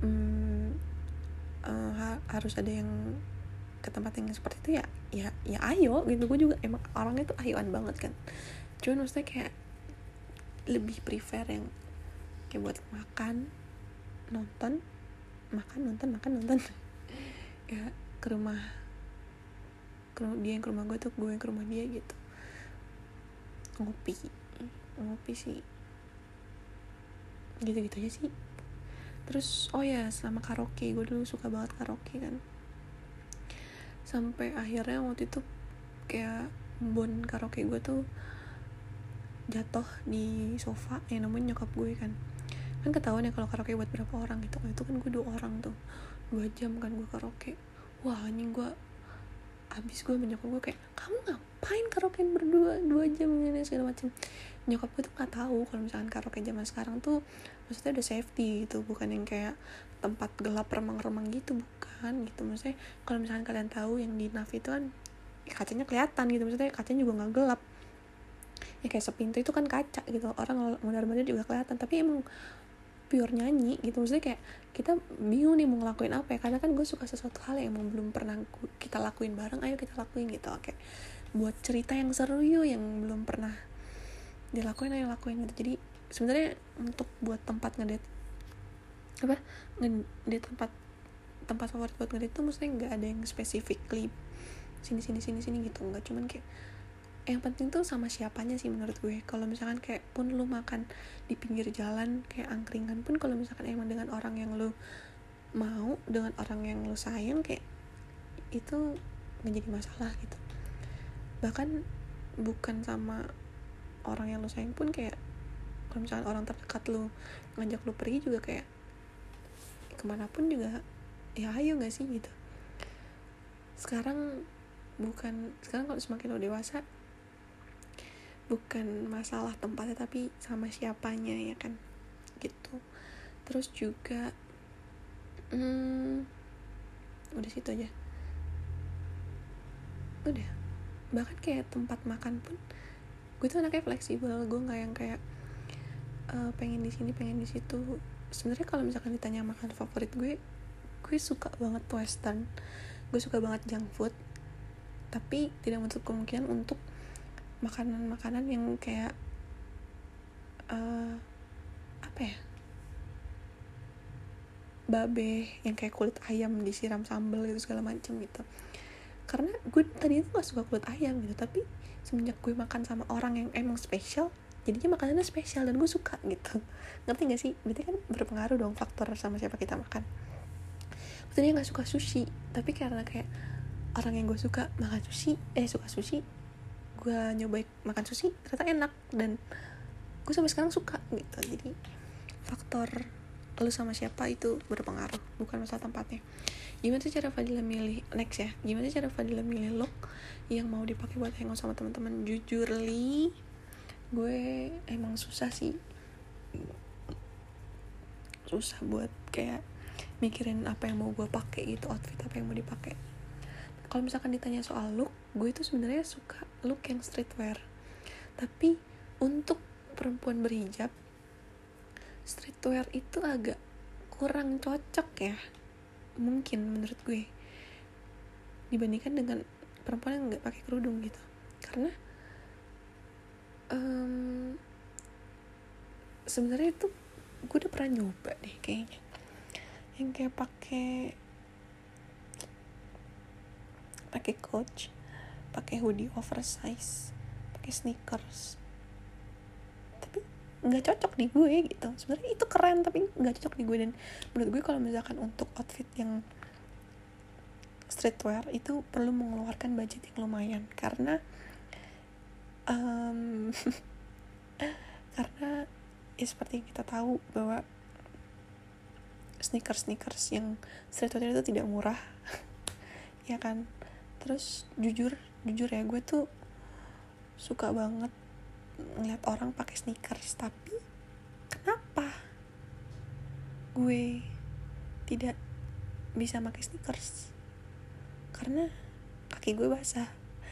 hmm, uh, ha harus ada yang ke tempat yang seperti itu ya ya ya ayo gitu. Gue juga emang orangnya tuh ayoan banget kan. Cuman maksudnya kayak lebih prefer yang kayak buat makan nonton makan nonton makan nonton. [LAUGHS] Ya ke rumah ke dia yang ke rumah gue tuh gue yang ke rumah dia gitu ngopi. Ngopi sih. Gitu-gitu aja sih. Terus oh ya sama karaoke. Gue dulu suka banget karaoke kan. Sampai akhirnya waktu itu kayak bon karaoke gue tuh jatuh di sofa yang namanya nyokap gue kan. Kan ketahuan ya kalau karaoke buat berapa orang gitu. Itu kan gue dua orang tuh. Dua jam kan gue karaoke. Wah anjing gue abis gue menyokap gue kayak kamu ngapain karaoke berdua dua jam ini segala macam nyokap gue tuh nggak tahu kalau misalkan karaoke zaman sekarang tuh maksudnya udah safety gitu bukan yang kayak tempat gelap remang-remang gitu bukan gitu. Maksudnya kalau misalkan kalian tahu yang di Navi itu kan ya kacanya kelihatan gitu. Maksudnya kacanya juga nggak gelap. Ya kayak sepintu itu kan kaca gitu. Orang mondar-mandir juga kelihatan. Tapi emang pure nyanyi gitu. Maksudnya kayak kita bingung nih mau ngelakuin apa ya. Karena kan gue suka sesuatu hal yang emang belum pernah kita lakuin bareng ayo kita lakuin gitu. Oke buat cerita yang seru yuk yang belum pernah dilakuin aja lakuin gitu. Jadi sebenarnya untuk buat tempat ngedate apa? Ngedate tempat tempat favorit buat ngedate itu maksudnya nggak ada yang specifically sini sini sini sini gitu. Nggak cuman kayak yang penting tuh sama siapanya sih menurut gue. Kalau misalkan kayak pun lu makan di pinggir jalan kayak angkringan pun kalau misalkan emang dengan orang yang lu mau dengan orang yang lu sayang kayak itu menjadi masalah gitu bahkan bukan sama orang yang lu sayang pun kayak kalau misalkan orang terdekat lu ngajak lu pergi juga kayak ke mana pun juga ya ayo gak sih gitu. Sekarang bukan sekarang kalau semakin lo dewasa bukan masalah tempatnya tapi sama siapanya ya kan? Gitu. Terus juga hmm, udah situ aja. Udah bahkan kayak tempat makan pun gue tuh anaknya fleksibel. Gue nggak yang kayak uh, pengen di sini pengen di situ. Sebenarnya kalau misalkan ditanya makan favorit gue gue suka banget western. Gue suka banget junk food. Tapi tidak menutup kemungkinan untuk makanan-makanan yang kayak uh, apa ya? Babe yang kayak kulit ayam disiram sambal gitu segala macam gitu karena gue tadi itu gak suka kulit ayam gitu tapi semenjak gue makan sama orang yang emang spesial jadinya makanannya spesial dan gue suka gitu. Ngerti gak sih? Berarti kan berpengaruh dong faktor sama siapa kita makan. Maksudnya gak suka sushi tapi karena kayak orang yang gue suka makan sushi eh suka sushi gue nyobain makan sushi ternyata enak dan gue sampai sekarang suka gitu. Jadi faktor lu sama siapa itu berpengaruh bukan masalah tempatnya gimana sih cara Fadila milih? Next ya. Gimana sih cara Fadila milih look yang mau dipakai buat hangout sama teman-teman? Jujur li gue emang susah sih. Susah buat kayak mikirin apa yang mau gue pakai gitu outfit apa yang mau dipakai. Kalau misalkan ditanya soal look gue itu sebenarnya suka look yang streetwear. Tapi untuk perempuan berhijab streetwear itu agak kurang cocok ya mungkin menurut gue dibandingkan dengan perempuan yang nggak pakai kerudung gitu. Karena um, sebenarnya itu gue udah pernah nyoba deh kayaknya. Yang kayak pakai pakai coach pakai hoodie oversize pakai sneakers nggak cocok di gue gitu. Sebenarnya itu keren tapi nggak cocok di gue. Dan menurut gue kalau misalkan untuk outfit yang streetwear itu perlu mengeluarkan budget yang lumayan. Karena um, [LAUGHS] karena ya seperti kita tahu bahwa sneakers sneakers yang streetwear itu tidak murah [LAUGHS] ya kan? Terus jujur jujur ya gue tuh suka banget ngeliat orang pakai sneakers tapi kenapa gue tidak bisa pakai sneakers? Karena kaki gue basah.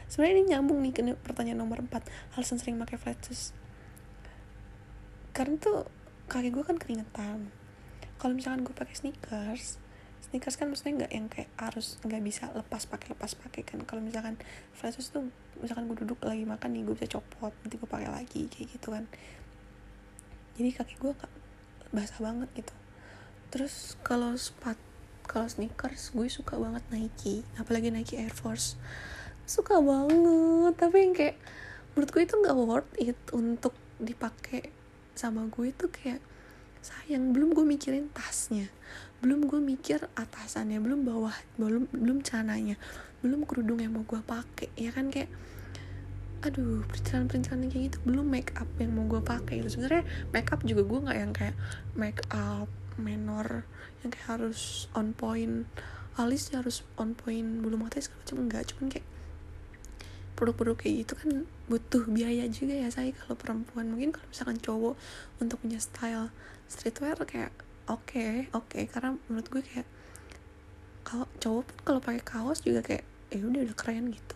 Sebenarnya ini nyambung nih ke pertanyaan nomor 4 alasan sering pakai flat shoes. Karena tuh kaki gue kan keringetan. Kalau misalkan gue pakai sneakers sneakers kan maksudnya nggak yang kayak harus nggak bisa lepas pakai lepas pakai kan. Kalau misalkan flat shoes tuh misalkan gue duduk lagi makan nih gue bisa copot nanti gue pakai lagi kayak gitu kan. Jadi kaki gue gak basah banget gitu. Terus kalau sepat kalau sneakers gue suka banget Nike apalagi Nike Air Force. Suka banget tapi yang kayak menurut gue itu nggak worth it untuk dipakai sama gue itu kayak sayang belum gue mikirin tasnya belum gue mikir atasannya belum bawah belum belum cananya belum kerudung yang mau gue pakai ya kan? Kayak aduh perincinan-perincinan kayak gitu belum make up yang mau gue pakai. Gitu. Sebenarnya make up juga gue nggak yang kayak make up menor yang kayak harus on point alisnya harus on point bulu mata segala macam enggak cuman kayak produk-produk kayak gitu kan butuh biaya juga ya saya kalau perempuan. Mungkin kalau misalkan cowok untuk punya style streetwear kayak oke okay, oke. Okay. karena menurut gue kayak kalau cowok pun kalau pakai kaos juga kayak eh udah udah keren gitu.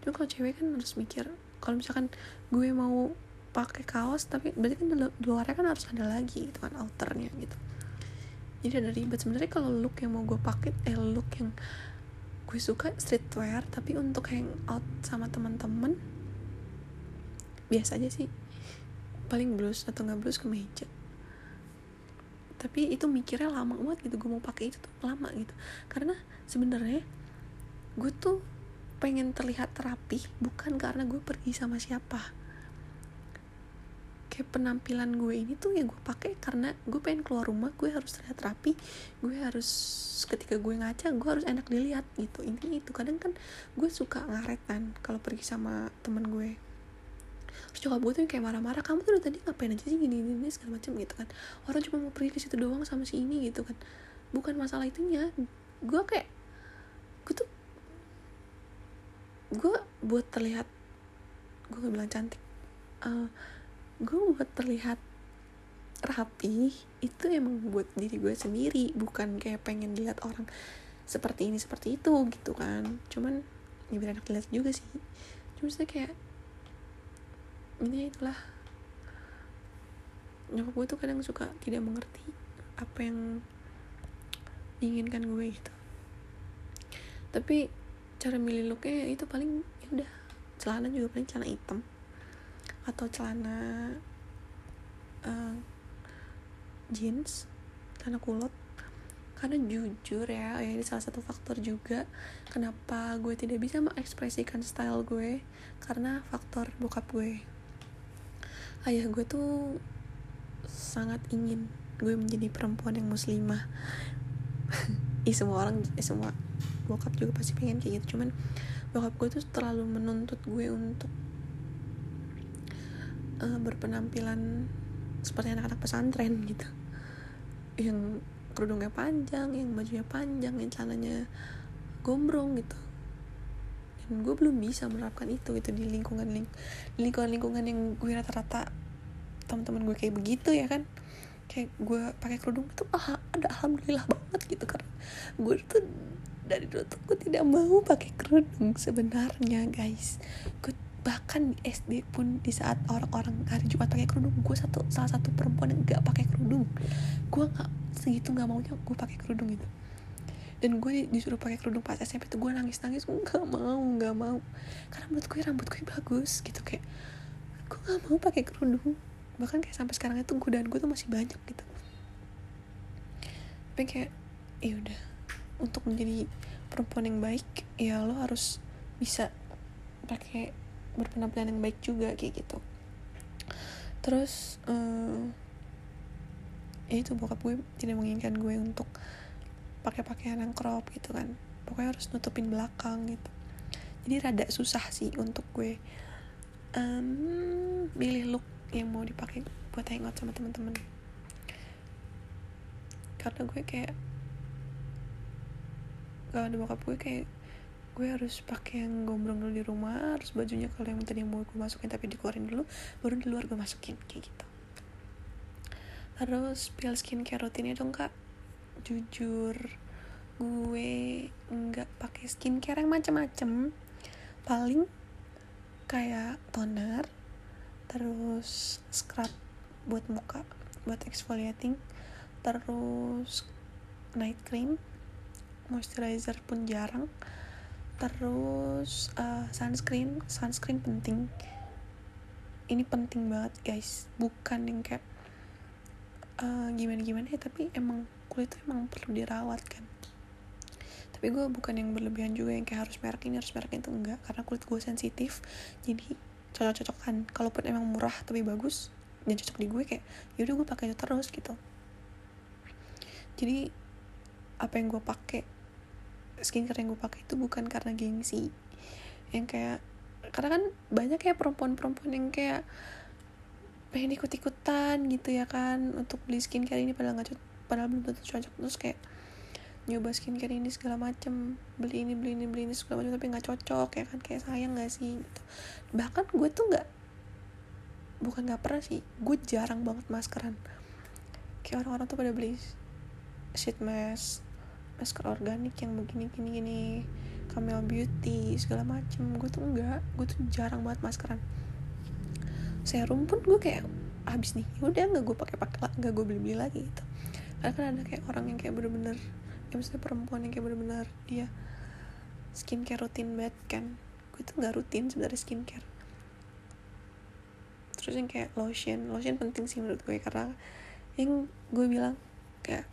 Cuma kalau cewek kan harus mikir kalau misalkan gue mau pakai kaos tapi berarti kan di luarnya kan harus ada lagi gitu kan outernya gitu. Jadi ada ribet. Sebenarnya kalau look yang mau gue pakai eh look yang gue suka streetwear tapi untuk hang out sama teman-teman biasa aja sih. Paling blus atau nggak blus ke meja tapi itu mikirnya lama banget gitu gue mau pakai itu tuh lama gitu. Karena sebenarnya gue tuh pengen terlihat rapi bukan karena gue pergi sama siapa. Kayak penampilan gue ini tuh ya gue pakai karena gue pengen keluar rumah gue harus terlihat rapi gue harus ketika gue ngaca gue harus enak dilihat gitu. Intinya itu kadang kan gue suka ngaret kan kalau pergi sama temen gue terus nyokap gue tuh kayak marah-marah kamu tuh tadi ngapain aja sih gini gini segala macam gitu kan. Orang cuma mau pergi ke situ doang sama si ini gitu kan. Bukan masalah itunya. Gue kayak gue tuh gue buat terlihat gue gak bilang cantik uh, gue buat terlihat rapi itu emang buat diri gue sendiri bukan kayak pengen dilihat orang seperti ini seperti itu gitu kan. Cuman ya biar enak dilihat juga sih. Cuma kayak ini itulah. Nyokap gue tuh kadang suka tidak mengerti apa yang diinginkan gue gitu. Tapi cara milih looknya itu paling ya udah celana juga paling celana hitam atau celana uh, jeans celana kulot. Karena jujur ya, ya ini salah satu faktor juga kenapa gue tidak bisa mengekspresikan style gue karena faktor bokap gue ayah gue tuh sangat ingin gue menjadi perempuan yang muslimah. [LAUGHS] Ih semua orang, eh, semua bokap juga pasti pengen kayak gitu. Cuman bokap gue tuh terlalu menuntut gue untuk uh, berpenampilan seperti anak-anak pesantren gitu. Yang kerudungnya panjang yang bajunya panjang yang celananya gombrong gitu dan gue belum bisa menerapkan itu gitu di lingkungan ling lingkungan lingkungan yang gue rata-rata teman-teman gue kayak begitu ya kan? Kayak gue pakai kerudung itu ah, ada alhamdulillah banget gitu karena gue tuh dari dulu tuh gue tidak mau pakai kerudung sebenarnya guys. Gue bahkan di SD pun di saat orang-orang hari Jumat pakai kerudung gue satu salah satu perempuan yang gak pakai kerudung. Gue nggak segitu nggak maunya gue pakai kerudung itu dan gue disuruh pakai kerudung pas SMP tuh gue nangis nangis gue nggak mau nggak mau. Karena menurut gue rambut gue bagus gitu kayak gue nggak mau pakai kerudung. Bahkan kayak sampai sekarang itu godaan gue tuh masih banyak gitu. Tapi kayak ya udah untuk menjadi perempuan yang baik ya lo harus bisa pakai berpenampilan yang baik juga kayak gitu. Terus uh, ya itu bokap gue tidak menginginkan gue untuk pakai pakaian yang crop gitu kan. Pokoknya harus nutupin belakang gitu. Jadi rada susah sih untuk gue um, milih look yang mau dipakai buat hangout sama teman-teman karena gue kayak gak ada bokap gue kayak gue harus pakai yang gombrong dulu di rumah harus bajunya kalau yang tadi mau gue masukin tapi dikeluarin dulu baru di luar gue masukin kayak gitu. Terus pil skincare rutinnya dong kak jujur gue nggak pakai skincare yang macem-macem. Paling kayak toner terus scrub buat muka buat exfoliating terus night cream moisturizer pun jarang terus uh, sunscreen. Sunscreen penting. Ini penting banget guys. Bukan yang kayak uh, eh, gimana gimana ya tapi emang kulit itu emang perlu dirawat kan. Tapi gue bukan yang berlebihan juga yang kayak harus merek ini harus merek itu enggak. Karena kulit gue sensitif jadi cocok-cocokan. Kalaupun emang murah tapi bagus dan cocok di gue kayak yaudah gue pakai itu terus gitu. Jadi apa yang gue pakai skincare yang gue pakai itu bukan karena gengsi. Yang kayak karena kan banyak ya perempuan-perempuan yang kayak pengen ikut-ikutan gitu ya kan untuk beli skincare ini padahal nggak padahal belum tentu cocok. Terus kayak nyoba skincare ini segala macem beli ini beli ini beli ini segala macam tapi nggak cocok ya kan? Kayak sayang gak sih gitu. Bahkan gue tuh nggak bukan nggak pernah sih gue jarang banget maskeran. Kayak orang-orang tuh pada beli sheet mask masker organik yang begini gini gini Camel Beauty segala macem. Gue tuh enggak gue tuh jarang banget maskeran. Serum pun gue kayak habis nih udah nggak gue pakai pakai nggak gue beli beli lagi gitu karena kan ada kayak orang yang kayak bener-bener ya maksudnya perempuan yang kayak bener-bener dia skincare rutin banget kan. Gue tuh nggak rutin sebenarnya skincare. Terus yang kayak lotion lotion penting sih menurut gue karena yang gue bilang kayak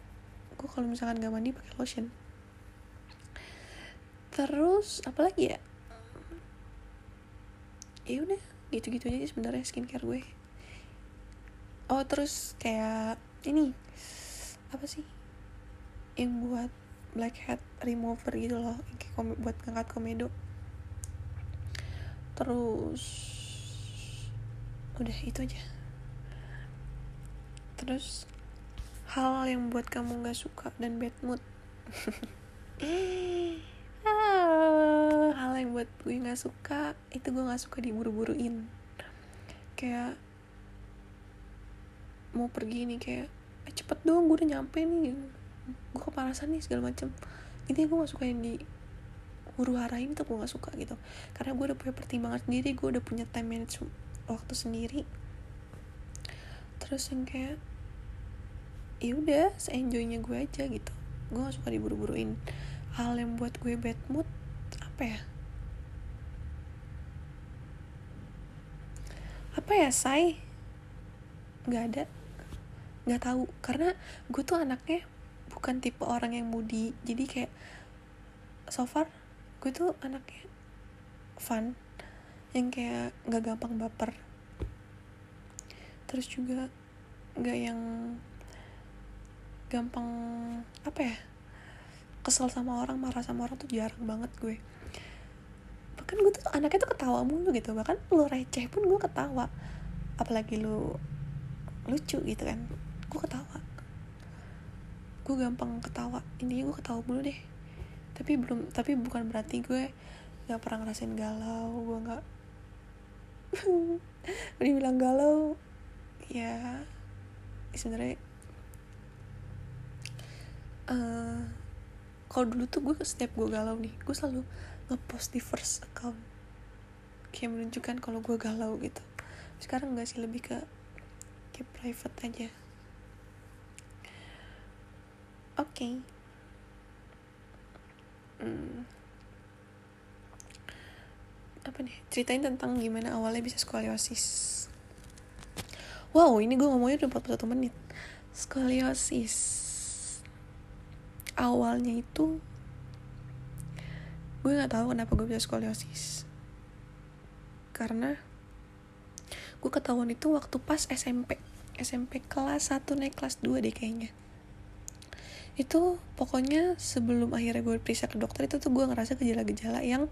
gue kalau misalkan gak mandi pakai lotion. Terus apalagi ya? Ya udah gitu-gitu aja sebenarnya skincare gue. Oh terus kayak ini apa sih? Yang buat blackhead remover gitu loh yang kayak kom buat ngangkat komedo. Terus udah itu aja. Terus hal yang buat kamu gak suka dan bad mood. [LAUGHS] Hal yang buat gue gak suka itu gue gak suka diburu-buruin. Kayak mau pergi nih kayak eh, cepet dong gue udah nyampe nih. Gue kepanasan nih segala macem. Ini gue gak suka yang di huru harain tuh gue gak suka gitu. Karena gue udah punya pertimbangan sendiri gue udah punya time management waktu sendiri. Terus yang kayak ya udah seenjoynya gue aja gitu. Gue gak suka diburu-buruin. Hal yang buat gue bad mood apa ya? Apa ya say nggak ada nggak tahu. Karena gue tuh anaknya bukan tipe orang yang moody. Jadi kayak so far gue tuh anaknya fun yang kayak nggak gampang baper. Terus juga nggak yang gampang apa ya kesel sama orang marah sama orang tuh jarang banget gue. Bahkan gue tuh anaknya tuh ketawa mulu gitu. Bahkan lo receh pun gue ketawa. Apalagi lu lucu gitu kan gue ketawa. Gue gampang ketawa. Intinya gue ketawa mulu deh. Tapi belum tapi bukan berarti gue nggak pernah ngerasain galau. Gue nggak [LAUGHS] dibilang galau ya sebenarnya uh, kalau dulu tuh gue setiap gue galau nih gue selalu ngepost di first account. Kayak menunjukkan kalau gue galau gitu. Sekarang nggak sih lebih ke kayak private aja okay hmm, apa nih ceritain tentang gimana awalnya bisa skoliosis. Wow ini gue ngomongnya udah 41 menit. Skoliosis awalnya itu gue nggak tahu kenapa gue bisa skoliosis. Karena gue ketahuan itu waktu pas SMP SMP kelas 1 naik kelas 2 deh kayaknya itu pokoknya sebelum akhirnya gue periksa ke dokter itu tuh gue ngerasa gejala-gejala yang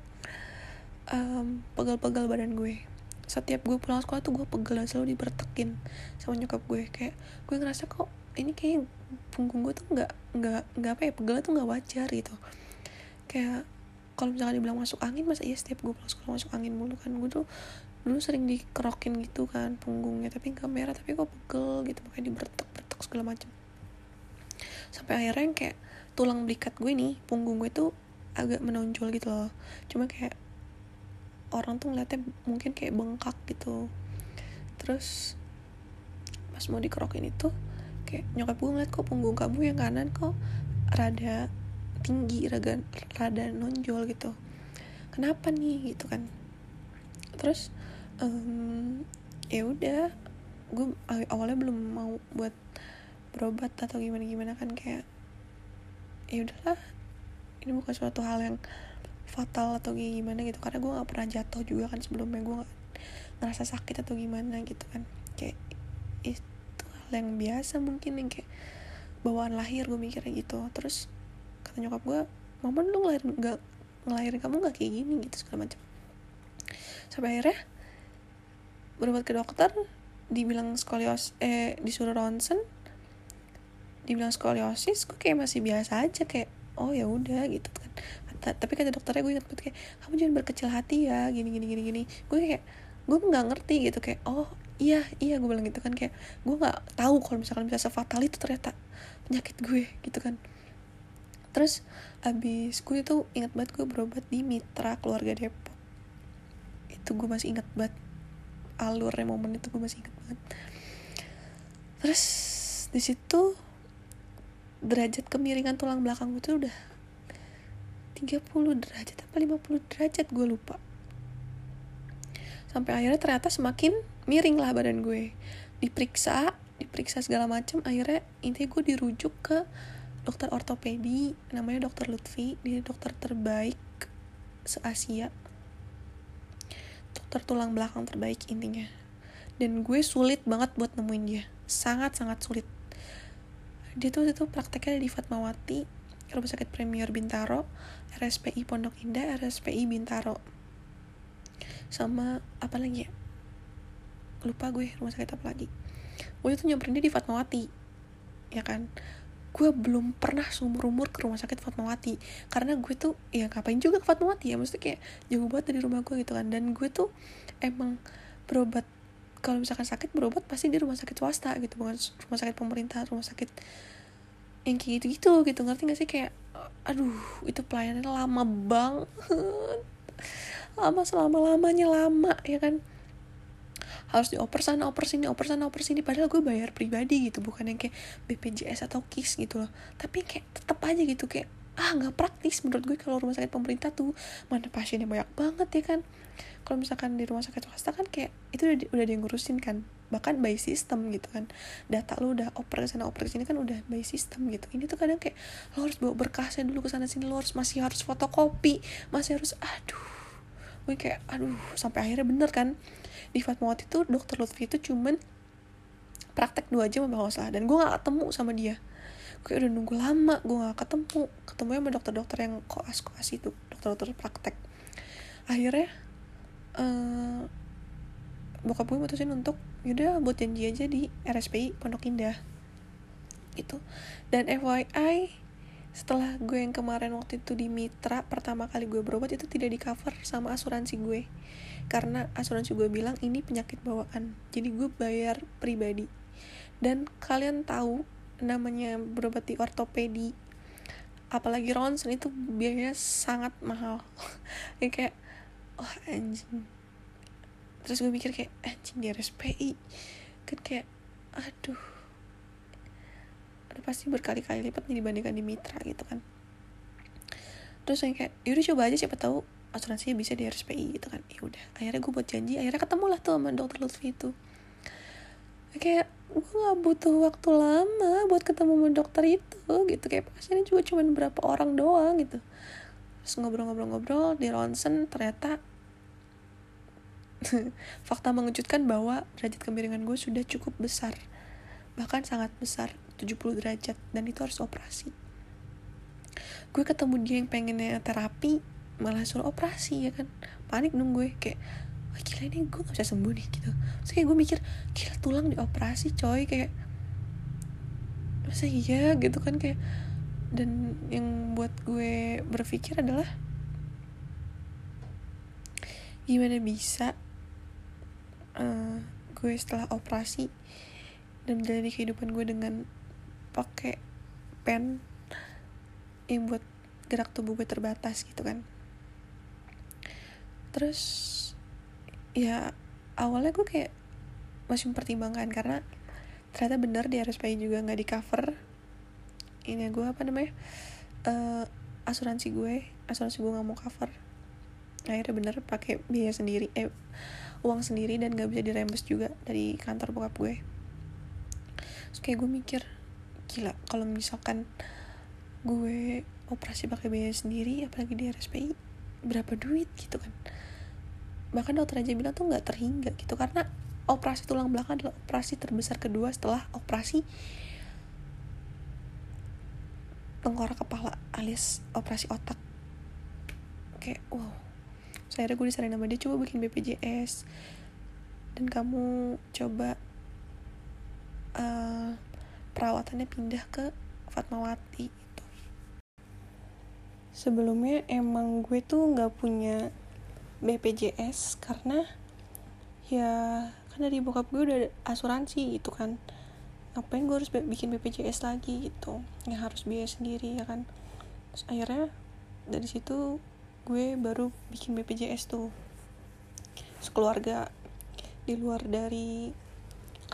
um, pegal-pegal badan gue. Setiap gue pulang sekolah tuh gue pegel dan selalu dibertekin sama nyokap gue. Kayak gue ngerasa kok ini kayak punggung gue tuh nggak nggak nggak apa ya pegelnya tuh nggak wajar gitu. Kayak kalau misalkan dibilang masuk angin masa iya setiap gue pulang sekolah masuk angin mulu kan? Gue tuh dulu sering dikerokin gitu kan punggungnya tapi nggak merah tapi kok pegel gitu makanya dibertek-bertek segala macam sampai akhirnya kayak tulang belikat gue nih punggung gue tuh agak menonjol gitu loh. Cuma kayak orang tuh ngeliatnya mungkin kayak bengkak gitu. Terus pas mau dikerokin itu kayak nyokap gue ngeliat kok punggung kamu yang kanan kok rada tinggi rada rada nonjol gitu. Kenapa nih? Gitu kan. Terus um, ya udah gue awalnya belum mau buat berobat atau gimana gimana kan kayak ya udahlah. Ini bukan suatu hal yang fatal atau gimana gitu. Karena gue nggak pernah jatuh juga kan sebelumnya. Gue gak ngerasa sakit atau gimana gitu kan. Kayak itu hal yang biasa mungkin yang kayak bawaan lahir gue mikirnya gitu. Terus kata nyokap gue mama lu ngelahirin nggak ngelahirin kamu nggak kayak gini gitu segala macam. Sampai akhirnya berobat ke dokter dibilang skolios eh disuruh ronsen dibilang skoliosis gue kayak masih biasa aja kayak oh ya udah gitu kan. Tapi kata dokternya gue ingat kayak kamu jangan berkecil hati ya gini gini gini gini. Gue kayak gue nggak ngerti gitu kayak oh iya iya gue bilang gitu kan kayak gue nggak tahu kalau misalkan bisa sefatal itu ternyata penyakit gue gitu kan. Terus abis gue tuh ingat banget gue berobat di Mitra keluarga Depok. Itu gue masih ingat banget. Alurnya momen itu gue masih ingat banget. Terus di situ derajat kemiringan tulang belakang gue tuh udah 30 derajat apa 50 derajat gue lupa. Sampai akhirnya ternyata semakin miring lah badan gue. Diperiksa diperiksa segala macam akhirnya intinya gue dirujuk ke dokter ortopedi namanya dokter Lutfi. Dia dokter terbaik se Asia dokter tulang belakang terbaik intinya. Dan gue sulit banget buat nemuin dia. Sangat sangat sulit dia tuh itu prakteknya di Fatmawati Rumah Sakit Premier Bintaro RSPI Pondok Indah RSPI Bintaro. Sama apa lagi ya? Lupa gue rumah sakit apa lagi. Gue itu nyamperin dia di Fatmawati ya kan? Gue belum pernah seumur umur ke rumah sakit Fatmawati karena gue tuh ya ngapain juga ke Fatmawati ya? Maksudnya kayak jauh banget dari rumah gue gitu kan. Dan gue tuh emang berobat kalau misalkan sakit berobat pasti di rumah sakit swasta gitu bukan rumah sakit pemerintah rumah sakit yang kayak gitu gitu gitu ngerti gak sih? Kayak aduh itu pelayanannya lama banget. Lama selama lamanya lama ya kan? Harus dioper sana oper sini oper sana oper sini padahal gue bayar pribadi gitu bukan yang kayak BPJS atau KIS gitu loh. Tapi kayak tetap aja gitu kayak ah nggak praktis menurut gue kalau rumah sakit pemerintah tuh. Mana pasiennya banyak banget ya kan kalau misalkan di rumah sakit swasta kan kayak itu udah udah dia ngurusin kan. Bahkan by system gitu kan. Data lu udah oper ke sana oper ke sini kan udah by system gitu. Ini tuh kadang kayak lo harus bawa berkasnya dulu ke sana sini. Lo harus masih harus fotokopi. Masih harus aduh. Gue kayak aduh sampai akhirnya bener kan. Di Fatmawati itu dokter Lutfi itu cuman praktek dua jam apa salah. Dan gue gak ketemu sama dia. Gue udah nunggu lama gue gak ketemu. Ketemu sama dokter-dokter yang koas koas itu. Dokter-dokter praktek. Akhirnya uh, bokap gue mutusin untuk yaudah buat janji aja di RSPI Pondok Indah. Itu dan FYI setelah gue yang kemarin waktu itu di Mitra pertama kali gue berobat itu tidak di cover sama asuransi gue. Karena asuransi gue bilang ini penyakit bawaan. Jadi gue bayar pribadi. Dan kalian tahu namanya berobat di ortopedi apalagi ronsen itu biayanya sangat mahal. [LAUGHS] Ya kayak oh anjing. Terus gue mikir kayak anjing di RSPI kan kayak aduh. Udah pasti berkali-kali lipat nih dibandingkan di mitra gitu kan. Terus yang kayak yaudah coba aja siapa tahu asuransinya bisa di RSPI gitu kan. Ya udah akhirnya gue buat janji akhirnya ketemu lah tuh sama dokter Lutfi itu. Kayak gue gak butuh waktu lama buat ketemu sama dokter itu gitu. Kayak pasiennya juga cuma berapa orang doang gitu terus ngobrol-ngobrol-ngobrol di ronsen ternyata [LAUGHS] fakta mengejutkan bahwa derajat kemiringan gue sudah cukup besar. Bahkan sangat besar 70 derajat dan itu harus operasi. Gue ketemu dia yang pengennya terapi malah suruh operasi ya kan? Panik dong gue kayak wah gila ini gue gak bisa sembuh nih gitu. Terus kayak gue mikir gila tulang dioperasi coy kayak masa iya? gitu kan kayak dan yang buat gue berpikir adalah gimana bisa uh, gue setelah operasi dan menjalani kehidupan gue dengan pakai pen yang buat gerak tubuh gue terbatas gitu kan. Terus ya awalnya gue kayak masih mempertimbangkan karena ternyata bener di RSPI juga nggak di cover ini gue apa namanya uh, asuransi gue asuransi gue nggak mau cover. Akhirnya bener pakai biaya sendiri eh uang sendiri dan nggak bisa dirembes juga dari kantor bokap gue. Terus kayak gue mikir gila kalau misalkan gue operasi pakai biaya sendiri apalagi di RSPI berapa duit gitu kan. Bahkan dokter aja bilang tuh nggak terhingga gitu karena operasi tulang belakang adalah operasi terbesar kedua setelah operasi tengkorak kepala alias operasi otak. Kayak wow. Saya gue disarankan sama dia coba bikin BPJS dan kamu coba uh, perawatannya pindah ke Fatmawati itu sebelumnya emang gue tuh nggak punya BPJS karena ya kan dari bokap gue udah asuransi gitu kan ngapain gue harus bikin BPJS lagi gitu. Yang harus biaya sendiri ya kan. Terus akhirnya dari situ gue baru bikin BPJS tuh. Sekeluarga di luar dari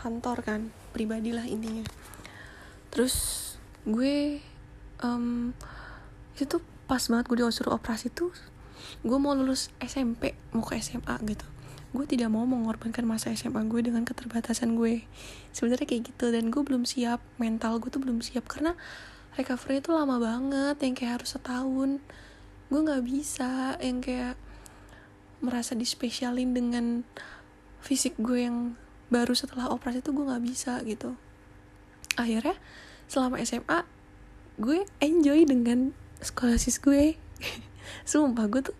kantor kan pribadi lah intinya. Terus gue um, itu pas banget gue disuruh operasi tuh gue mau lulus SMP mau ke SMA gitu gue tidak mau mengorbankan masa SMA gue dengan keterbatasan gue sebenarnya kayak gitu dan gue belum siap. Mental gue tuh belum siap karena recovery itu lama banget yang kayak harus setahun. Gue nggak bisa yang kayak merasa dispesialin dengan fisik gue yang baru setelah operasi itu gue nggak bisa gitu. Akhirnya selama SMA gue enjoy dengan skolasis gue [LAUGHS] sumpah gue tuh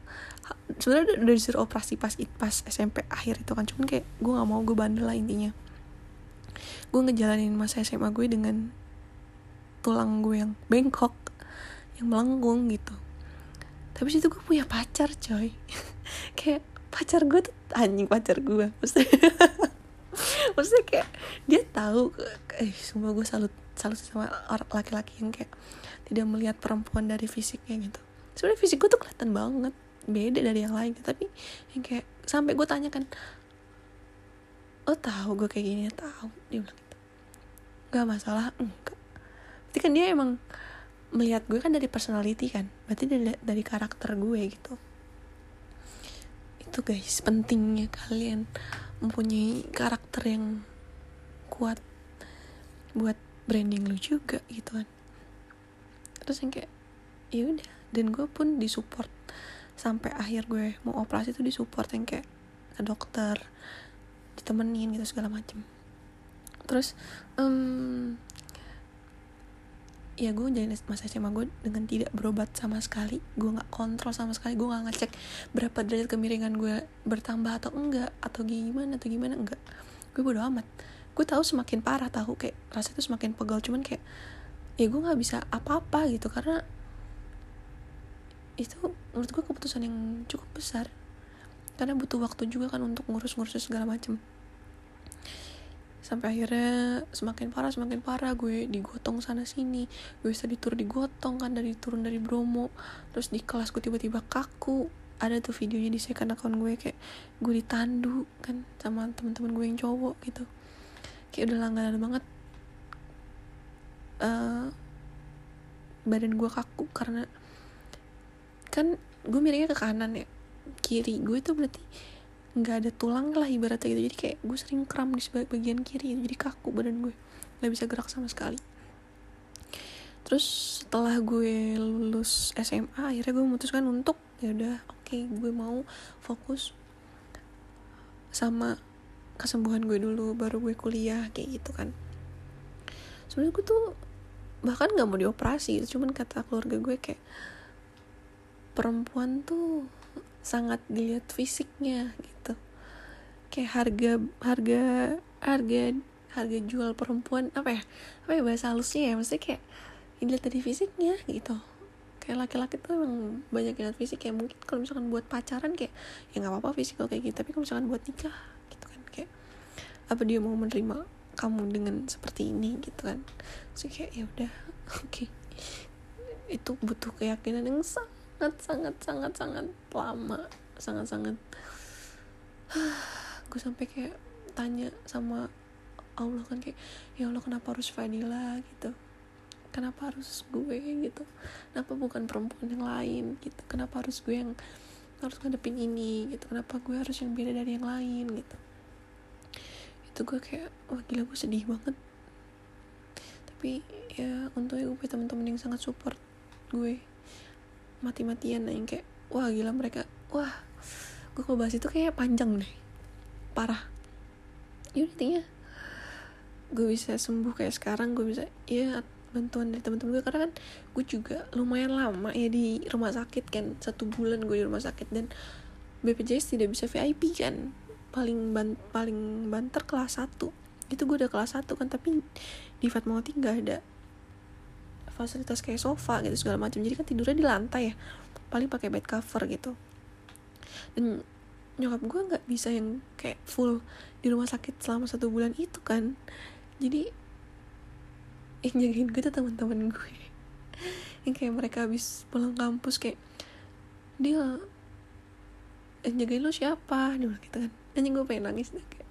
sebenarnya udah disuruh operasi pas pas SMP akhir itu kan. Cuman kayak gue nggak mau gue bandel lah intinya. Gue ngejalanin masa SMA gue dengan tulang gue yang bengkok yang melengkung gitu. Tapi situ gue punya pacar coy. [LAUGHS] Kayak pacar gue tuh anjing pacar gue [LAUGHS] maksudnya kayak dia tahu eh semua gue salut salut sama orang laki-laki yang kayak tidak melihat perempuan dari fisiknya gitu. Sebenarnya fisik gue tuh kelihatan banget beda dari yang lain. Tapi yang kayak sampai gue tanyakan oh tahu gue kayak gini tahu. Dia bilang gitu. Nggak masalah enggak. Berarti kan dia emang melihat gue kan dari personality kan. Berarti dari dari karakter gue gitu. Itu guys pentingnya kalian mempunyai karakter yang kuat buat branding lu juga gitu kan. Terus yang kayak ya udah. Dan gue pun disupport sampai akhir gue mau operasi tuh disupport yang kayak ke dokter ditemenin gitu segala macem. Terus um, ya gue jadi masa SMA gue dengan tidak berobat sama sekali gue nggak kontrol sama sekali gue nggak ngecek berapa derajat kemiringan gue bertambah atau enggak atau gimana atau gimana enggak. Gue bodo amat. Gue tahu semakin parah tahu kayak rasa itu semakin pegal cuman kayak ya gue nggak bisa apa-apa gitu karena itu menurut gue keputusan yang cukup besar. Karena butuh waktu juga kan untuk ngurus-ngurus segala macem. Sampai akhirnya semakin parah semakin parah. Gue digotong sana sini. Gue bisa ditur digotong kan dari turun dari Bromo. Terus di kelas gue tiba-tiba kaku. Ada tuh videonya di second account gue kayak gue ditandu kan sama teman-teman gue yang cowok gitu. Kayak udah langganan banget. Uh, badan gue kaku karena kan gue miringnya ke kanan ya. Kiri gue tuh berarti nggak ada tulang lah ibaratnya gitu. Jadi kayak gue sering kram di bagian kiri gitu. jadi kaku badan gue. Nggak bisa gerak sama sekali. Terus setelah gue lulus SMA akhirnya gue memutuskan untuk ya udah oke okay, gue mau fokus sama kesembuhan gue dulu baru gue kuliah kayak gitu kan. Sebenarnya gue tuh bahkan nggak mau dioperasi gitu. Cuman kata keluarga gue kayak perempuan tuh sangat dilihat fisiknya gitu. Kayak harga harga harga harga jual perempuan apa ya? Apa ya bahasa halusnya ya? Maksudnya kayak dilihat dari fisiknya gitu. Kayak laki-laki tuh emang banyak lihat fisik. Kayak mungkin kalau misalkan buat pacaran kayak ya nggak apa-apa fisik kayak gitu. Tapi kalau misalkan buat nikah gitu kan kayak apa dia mau menerima kamu dengan seperti ini gitu kan? So kayak ya udah [LAUGHS] oke. Okay. itu butuh keyakinan yang sangat sangat sangat sangat sangat lama. Sangat sangat. [SIGHS] Gue sampai kayak tanya sama Allah kan kayak ya Allah kenapa harus Fadila gitu. Kenapa harus gue? gitu. Kenapa bukan perempuan yang lain? gitu. Kenapa harus gue yang harus ngadepin ini? gitu. Kenapa gue harus yang beda dari yang lain? gitu. Itu gue kayak wah gila gue sedih banget. Tapi ya untungnya gue punya teman-teman yang sangat support gue mati-matian yang kayak wah gila mereka wah gue kalau bahas itu kayak panjang deh parah. Ya intinya gue bisa sembuh kayak sekarang gue bisa ya bantuan dari teman-teman gue karena kan gue juga lumayan lama ya di rumah sakit kan satu bulan gue di rumah sakit. Dan BPJS tidak bisa VIP kan paling ban paling banter kelas 1 itu gue udah kelas 1 kan tapi di Fatmawati nggak ada fasilitas kayak sofa gitu segala macam. Jadi kan tidurnya di lantai ya paling pakai bed cover gitu. Dan nyokap gue nggak bisa yang kayak full di rumah sakit selama satu bulan itu kan. Jadi yang jagain gue tuh teman-teman gue [LAUGHS] yang kayak mereka habis pulang kampus kayak dia yang jagain lo siapa? Dia gitu kan. Dan gue pengen nangis deh kayak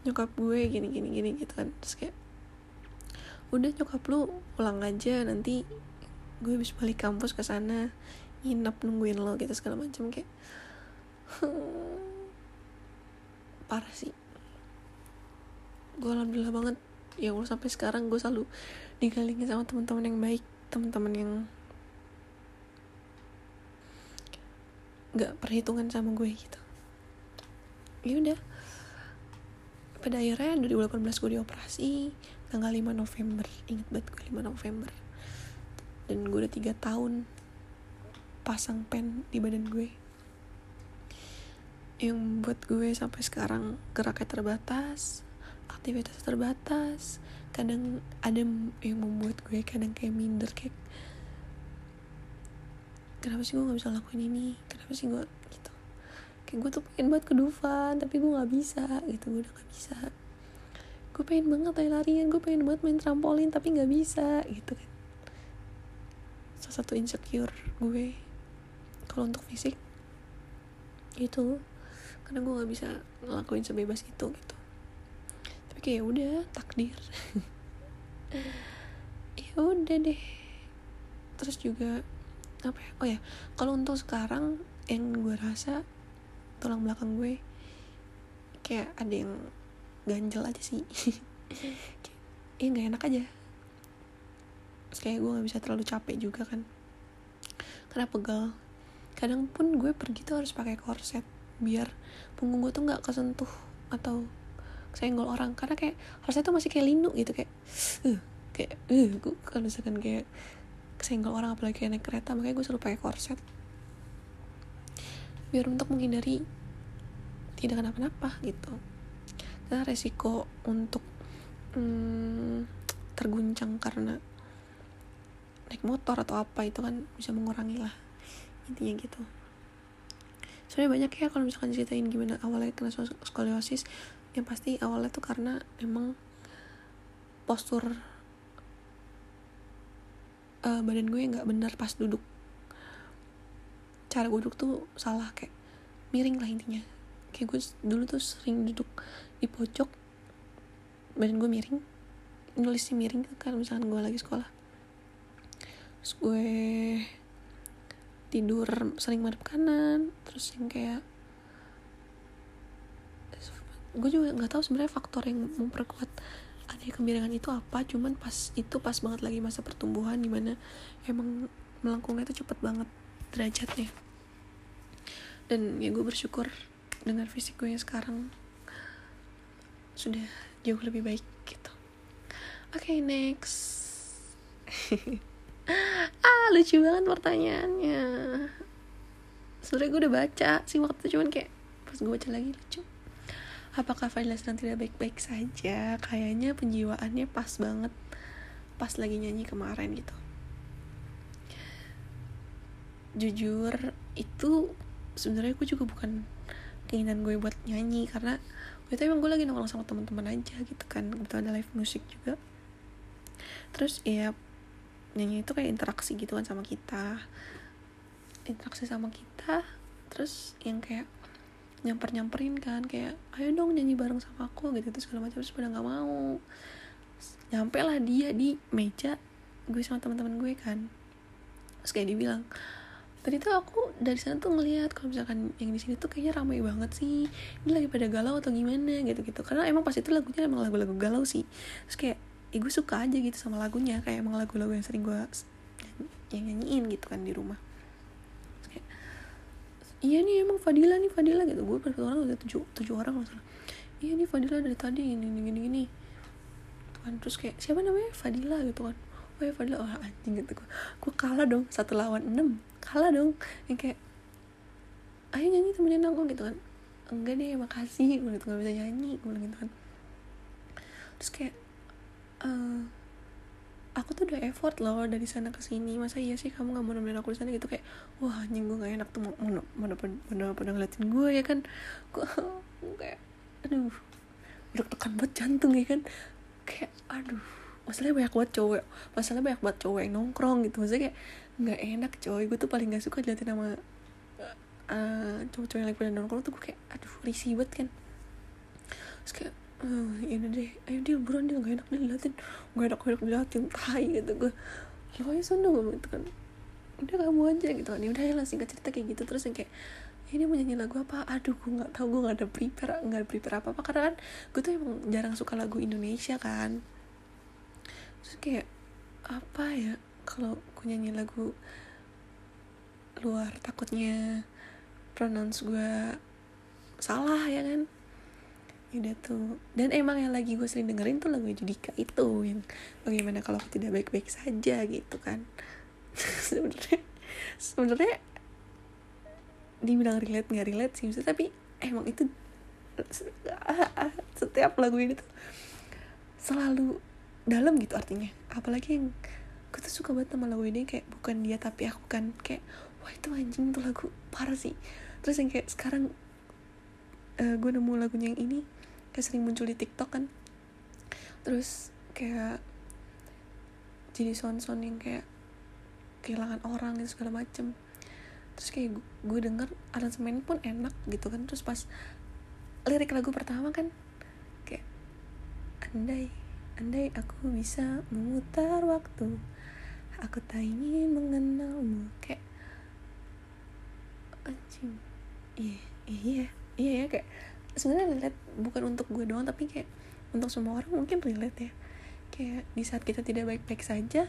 nyokap gue gini gini gini gitu kan. Terus kayak udah nyokap lu pulang aja nanti gue habis balik kampus ke sana nginep nungguin lo gitu segala macam kayak parah sih. Gue alhamdulillah banget ya Allah sampai sekarang gue selalu digalingin sama teman-teman yang baik teman-teman yang nggak perhitungan sama gue gitu. Ya udah pada akhirnya 2018 gue dioperasi tanggal 5 November. Inget banget gue 5 November. Dan gue udah 3 tahun pasang pen di badan gue. Yang buat gue sampai sekarang geraknya terbatas aktivitas terbatas. Kadang ada yang membuat gue kadang kayak minder kayak kenapa sih gue gak bisa lakuin ini? Kenapa sih gue gitu. Kayak gue tuh pengen buat ke Dufan tapi gue gak bisa gitu. Gue udah gak bisa gue pengen banget lari-larian gue pengen banget main trampolin tapi nggak bisa gitu kan. Salah satu insecure gue kalau untuk fisik itu karena gue nggak bisa ngelakuin sebebas itu gitu. Tapi kayak ya udah takdir. [LAUGHS] Ya udah deh. Terus juga apa ya? Oh ya kalau untuk sekarang yang gue rasa tulang belakang gue kayak ada yang ganjel aja sih. Ya nggak enak aja. Terus kayak gue nggak bisa terlalu capek juga kan. Karena pegal kadang pun gue pergi tuh harus pakai korset biar punggung gue tuh nggak kesentuh atau senggol orang. Karena kayak harusnya tuh masih kayak lindung gitu kayak uh, kayak uh, gue kalau misalkan kayak kesenggol orang apalagi kayak naik kereta makanya gue selalu pakai korset. Biar untuk menghindari tidak kenapa-napa gitu karena resiko untuk hmm, terguncang karena naik motor atau apa itu kan bisa mengurangi lah intinya gitu. Sebenarnya banyak ya kalau misalkan ceritain gimana awalnya kena skoliosis yang pasti awalnya tuh karena emang postur uh, badan gue nggak benar pas duduk. Cara gue duduk tuh salah kayak miring lah intinya. Kayak gue dulu tuh sering duduk di pojok badan gue miring nulisnya miring kan misalkan gue lagi sekolah. Terus gue tidur sering madep kanan terus yang kayak gue juga nggak tahu sebenarnya faktor yang memperkuat adanya kemiringan itu apa cuman pas itu pas banget lagi masa pertumbuhan di mana emang melengkungnya itu cepet banget derajatnya. Dan ya gue bersyukur dengan fisik gue yang sekarang sudah jauh lebih baik gitu. Oke okay, next. [LAUGHS] Ah lucu banget pertanyaannya. Sebenernya gue udah baca sih waktu itu cuman kayak pas gue baca lagi lucu. Apakah Fadila sedang tidak baik-baik saja? Kayaknya penjiwaannya pas banget pas lagi nyanyi kemarin gitu. Jujur itu sebenarnya gue juga bukan keinginan gue buat nyanyi karena itu emang gue lagi nongkrong sama teman-teman aja gitu kan kebetulan ada live musik juga. Terus ya nyanyi itu kayak interaksi gitu kan sama kita. Interaksi sama kita terus yang kayak nyamper nyamperin kan kayak ayo dong nyanyi bareng sama aku gitu terus segala macam terus pada nggak mau. Nyampe lah dia di meja gue sama teman-teman gue kan. Terus kayak dibilang tadi tuh aku dari sana tuh ngelihat kalau misalkan yang di sini tuh kayaknya ramai banget sih. Ini lagi pada galau atau gimana gitu gitu karena emang pas itu lagunya emang lagu-lagu galau sih. Terus kayak ya gue suka aja gitu sama lagunya. Kayak emang lagu-lagu yang sering gue yang nyanyiin gitu kan di rumah. Iya nih emang Fadila nih Fadila gitu. Gue berapa orang udah tujuh tujuh orang masalah iya nih Fadila dari tadi ini gini gini gini kan terus kayak siapa namanya? Fadila gitu kan ya Fadila oh anjing gitu gue gue kalah dong satu lawan enam. Kalah dong. Yang kayak ayo nyanyi temenin aku gitu kan. Enggak deh makasih. Gue gitu gak bisa nyanyi gue gitu kan. Terus kayak uh, aku tuh udah effort loh dari sana ke sini. Masa iya sih kamu gak mau nemenin aku di sana? Gitu kayak wah anjing gue gak enak tuh mau mau mana pada ngeliatin gue ya kan. Gue [LAUGHS] kayak aduh udah tekan banget jantung ya kan. Kayak aduh masalahnya banyak banget cowok masalahnya banyak banget cowok yang nongkrong gitu. Maksudnya kayak nggak enak coy. Gue tuh paling gak suka diliatin sama uh, cowok-cowok yang lagi pada nongkrong tuh gue kayak aduh risih banget kan. Terus kayak uh, ini deh ayo dia buruan dia gak enak diliatin gak enak gak enak diliatin tai gitu gue ya pokoknya sono gitu kan. Udah kamu aja gitu kan. Ya udah ya langsung cerita kayak gitu terus yang kayak ini mau nyanyi lagu apa? Aduh gue nggak tahu gue nggak ada prepare nggak ada prepare apa apa karena kan gue tuh emang jarang suka lagu Indonesia kan terus kayak apa ya kalau gue nyanyi lagu luar takutnya pronounce gue salah ya kan? Udah tuh. Dan emang yang lagi gue sering dengerin tuh lagu Judika itu yang bagaimana kalau aku tidak baik-baik saja gitu kan. [LAUGHS] Sebenarnya sebenarnya dibilang relate nggak relate sih maksudnya tapi emang itu [LAUGHS] setiap lagu ini tuh selalu dalam gitu artinya. Apalagi yang gue tuh suka banget sama lagu ini kayak bukan dia tapi aku kan kayak wah itu anjing tuh lagu parah sih. Terus yang kayak sekarang uh, gue nemu lagunya yang ini kayak sering muncul di TikTok kan. Terus kayak jadi son-son yang kayak kehilangan orang dan segala macem. Terus kayak gue denger aransemen pun enak gitu kan. Terus pas lirik lagu pertama kan kayak andai andai aku bisa memutar waktu aku tak ingin mengenalmu. Kayak anjing. Iya iya iya ya kayak sebenarnya relate bukan untuk gue doang tapi kayak untuk semua orang mungkin relate ya. Kayak di saat kita tidak baik-baik saja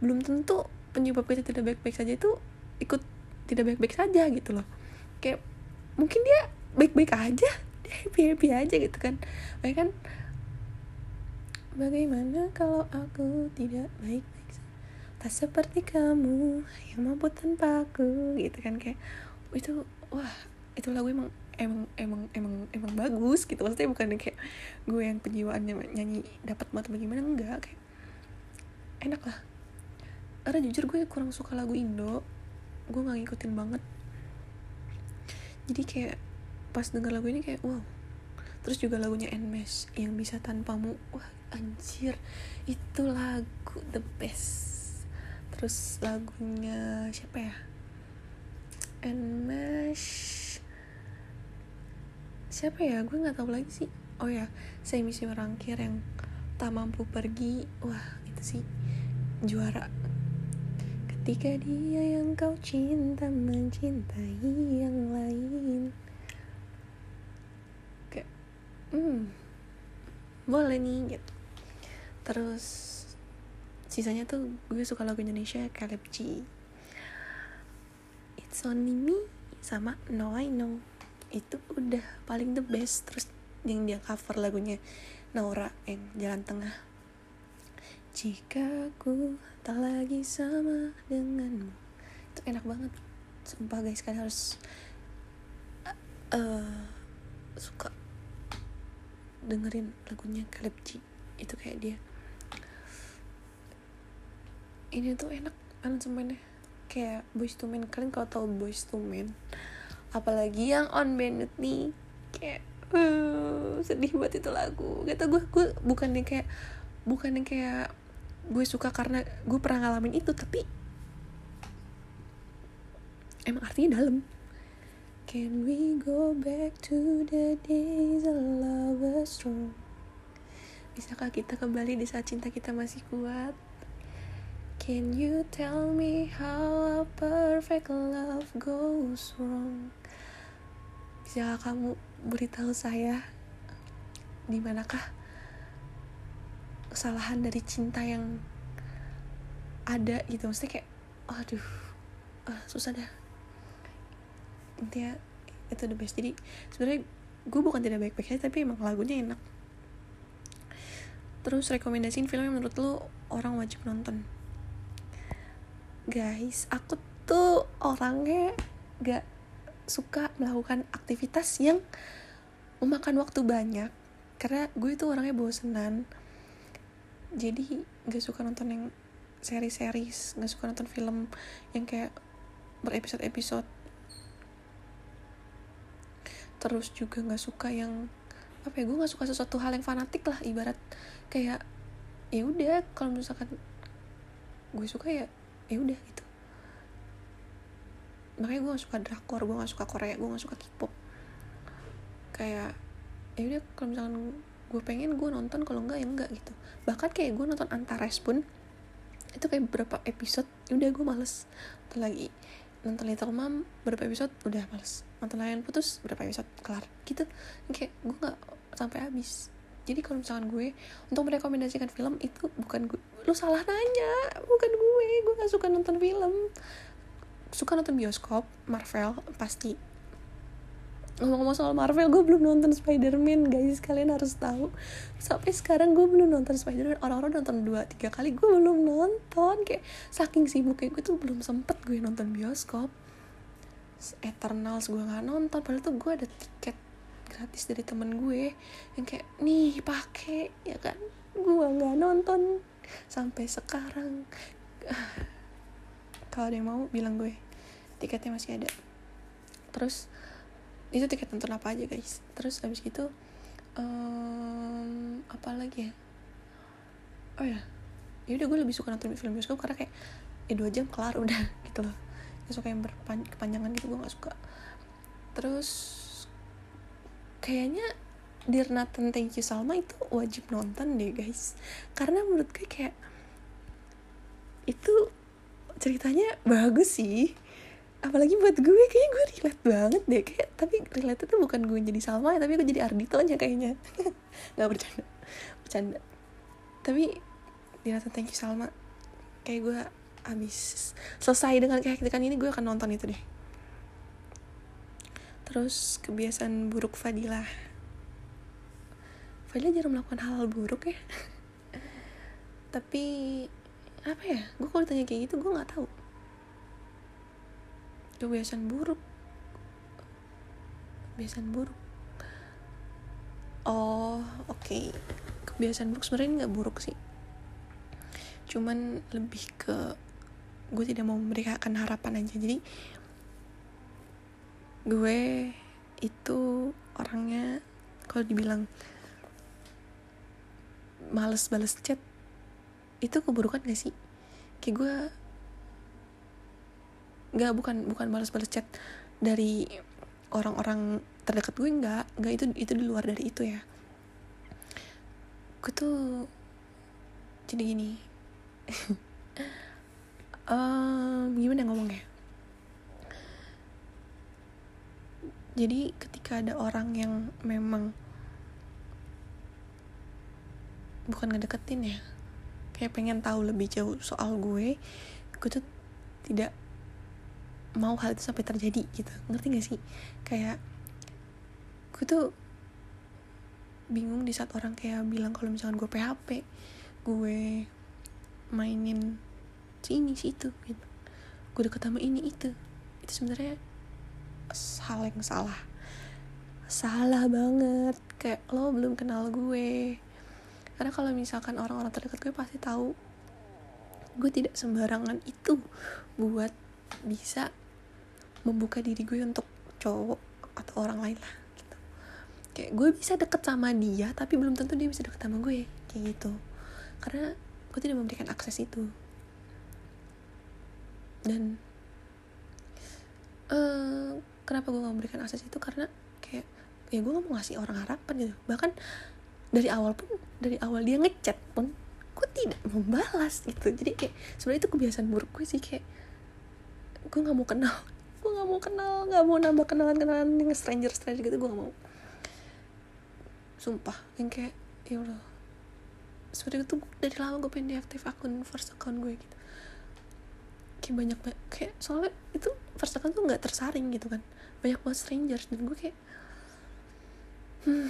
belum tentu penyebab kita tidak baik-baik saja itu ikut tidak baik-baik saja gitu loh. Kayak mungkin dia baik-baik aja dia happy happy aja gitu kan. Baik kan bagaimana kalau aku tidak baik-baik tak seperti kamu yang mampu tanpa aku gitu kan kayak itu wah itu lagu emang emang emang emang emang bagus gitu. Maksudnya bukan kayak gue yang penjiwaannya nyanyi dapat mata bagaimana enggak kayak enak lah. Karena jujur gue kurang suka lagu Indo gue nggak ngikutin banget. Jadi kayak pas denger lagu ini kayak wow. Terus juga lagunya Nmesh yang bisa tanpamu wah anjir itu lagu the best. Terus lagunya siapa ya? Nmesh siapa ya? Gue nggak tahu lagi sih. Oh ya saya misi merangkir yang tak mampu pergi. Wah itu sih juara. Ketika dia yang kau cinta mencintai yang lain. Kayak Hmm Boleh nih gitu Terus Sisanya tuh gue suka lagu Indonesia Caleb G. It's Only Me Sama No I Know. Itu udah paling the best. Terus yang dia cover lagunya Naura yang Jalan Tengah. Jika aku tak lagi sama denganmu. Itu enak banget. Sumpah guys kalian harus uh, suka dengerin lagunya Caleb G. Itu kayak dia ini tuh enak aransemennya kayak Boys to Men. Kalian kalau tahu Boys to Men apalagi yang on Bandit nih kayak uh, sedih banget itu lagu. Kata gue gue bukannya kayak bukannya kayak gue suka karena gue pernah ngalamin itu tapi emang artinya dalam. Can we go back to the days of love was strong? Bisakah kita kembali di saat cinta kita masih kuat Can you tell me how a perfect love goes wrong? Bisakah kamu beritahu saya di manakah kesalahan dari cinta yang ada gitu? Maksudnya kayak aduh uh, susah dah. Intinya itu the best. Jadi sebenarnya gue bukan tidak baik-baik aja tapi emang lagunya enak. Terus rekomendasiin film yang menurut lo orang wajib nonton guys aku tuh orangnya gak suka melakukan aktivitas yang memakan waktu banyak. Karena gue itu orangnya bosenan. Jadi gak suka nonton yang seri-seri gak suka nonton film yang kayak berepisode-episode. Terus juga gak suka yang apa ya gue gak suka sesuatu hal yang fanatik lah ibarat kayak ya udah kalau misalkan gue suka ya ya udah gitu. Makanya gue gak suka drakor gue gak suka Korea gue gak suka K-pop. Kayak ya udah kalau misalkan gue pengen gue nonton kalau enggak ya enggak gitu. Bahkan kayak gue nonton Antares pun itu kayak beberapa episode ya udah gue males. Nonton lagi nonton Little Mom berapa episode udah males. Nonton lain putus berapa episode kelar. Gitu. Kayak gue nggak sampai habis jadi kalau misalkan gue untuk merekomendasikan film itu bukan gue lu salah nanya bukan gue. Gue gak suka nonton film. Suka nonton bioskop Marvel pasti. Ngomong-ngomong soal Marvel gue belum nonton Spider-Man guys. Kalian harus tahu. Sampai sekarang gue belum nonton Spider-Man. Orang-orang nonton dua tiga kali gue belum nonton. Kayak saking sibuknya gue tuh belum sempet gue nonton bioskop. Eternals gue nggak nonton. Padahal tuh gue ada tiket gratis dari temen gue. Yang kayak nih pakai ya kan? Gue nggak nonton sampai sekarang. [SIGHS] Kalau ada yang mau bilang gue. Tiketnya masih ada. Terus itu tiket nonton apa aja guys? Terus abis gitu um, apa lagi ya? Oh ya ya udah gue lebih suka nonton film bioskop karena kayak ya dua jam kelar [LAUGHS] udah gitu loh. Gak suka yang berkepanjangan gitu gue gak suka. Terus kayaknya Dear Nathan Thank You Salma itu wajib nonton deh guys. Karena menurut gue kayak itu ceritanya bagus sih. Apalagi buat gue kayaknya gue relate banget deh. Kayak tapi relate itu bukan gue jadi Salma tapi gue jadi Ardito aja kayaknya. [LAUGHS] Nggak bercanda. Bercanda. Tapi Dear Nathan Thank You Salma kayak gue abis selesai dengan kehakikan ini gue akan nonton itu deh terus kebiasaan buruk Fadilah Fadila jarang melakukan hal-hal buruk ya. [LAUGHS] Tapi apa ya gue kalau ditanya kayak gitu gue nggak tahu. Kebiasaan buruk. Kebiasaan buruk. Oh oke. Okay. kebiasaan buruk sebenarnya nggak buruk sih. Cuman lebih ke gue tidak mau memberikan harapan aja. Jadi gue itu orangnya kalau dibilang males balas chat itu keburukan gak sih? Kayak gue nggak bukan bukan balas balas chat dari orang-orang terdekat gue nggak nggak itu itu di luar dari itu ya. Gue tuh jadi gini. [LAUGHS] Um, gimana ngomongnya jadi ketika ada orang yang memang bukan ngedeketin ya kayak pengen tahu lebih jauh soal gue gue tuh tidak mau hal itu sampai terjadi gitu. Ngerti gak sih? Kayak gue tuh bingung di saat orang kayak bilang kalau misalkan gue PHP gue mainin si ini si itu gitu. Gue deket sama ini itu. Itu sebenarnya hal yang salah. Salah banget. Kayak lo belum kenal gue. Karena kalau misalkan orang-orang terdekat gue pasti tahu gue tidak sembarangan itu buat bisa membuka diri gue untuk cowok atau orang lain lah gitu. Kayak gue bisa deket sama dia tapi belum tentu dia bisa deket sama gue kayak gitu. Karena gue tidak memberikan akses itu. Dan uh, kenapa gue gak memberikan akses itu? Karena kayak ya gue gak mau ngasih orang harapan gitu. Bahkan dari awal pun dari awal dia ngechat pun gue tidak membalas gitu. Jadi kayak sebenarnya itu kebiasaan buruk gue sih kayak gue nggak mau kenal. [LAUGHS] Gue nggak mau kenal nggak mau nambah kenalan kenalan dengan stranger stranger gitu gue nggak mau. Sumpah yang kayak ya allah. Sebenarnya itu dari lama gue pengen deaktif akun first account gue gitu. Kayak banyak banget kayak soalnya itu first account tuh nggak tersaring gitu kan banyak banget strangers dan gue kayak hmm,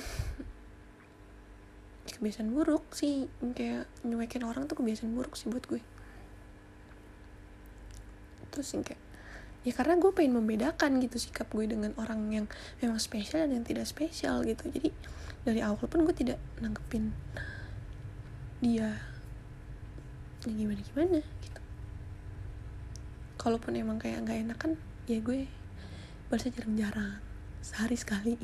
kebiasaan buruk sih. Kayak nyuekin orang tuh kebiasaan buruk sih buat gue. Terus yang kayak ya karena gue pengen membedakan gitu sikap gue dengan orang yang memang spesial dan yang tidak spesial gitu. Jadi dari awal pun gue tidak nanggepin dia. Ya gimana gimana gitu. Kalaupun emang kayak nggak enak kan ya gue balasnya jarang-jarang sehari sekali.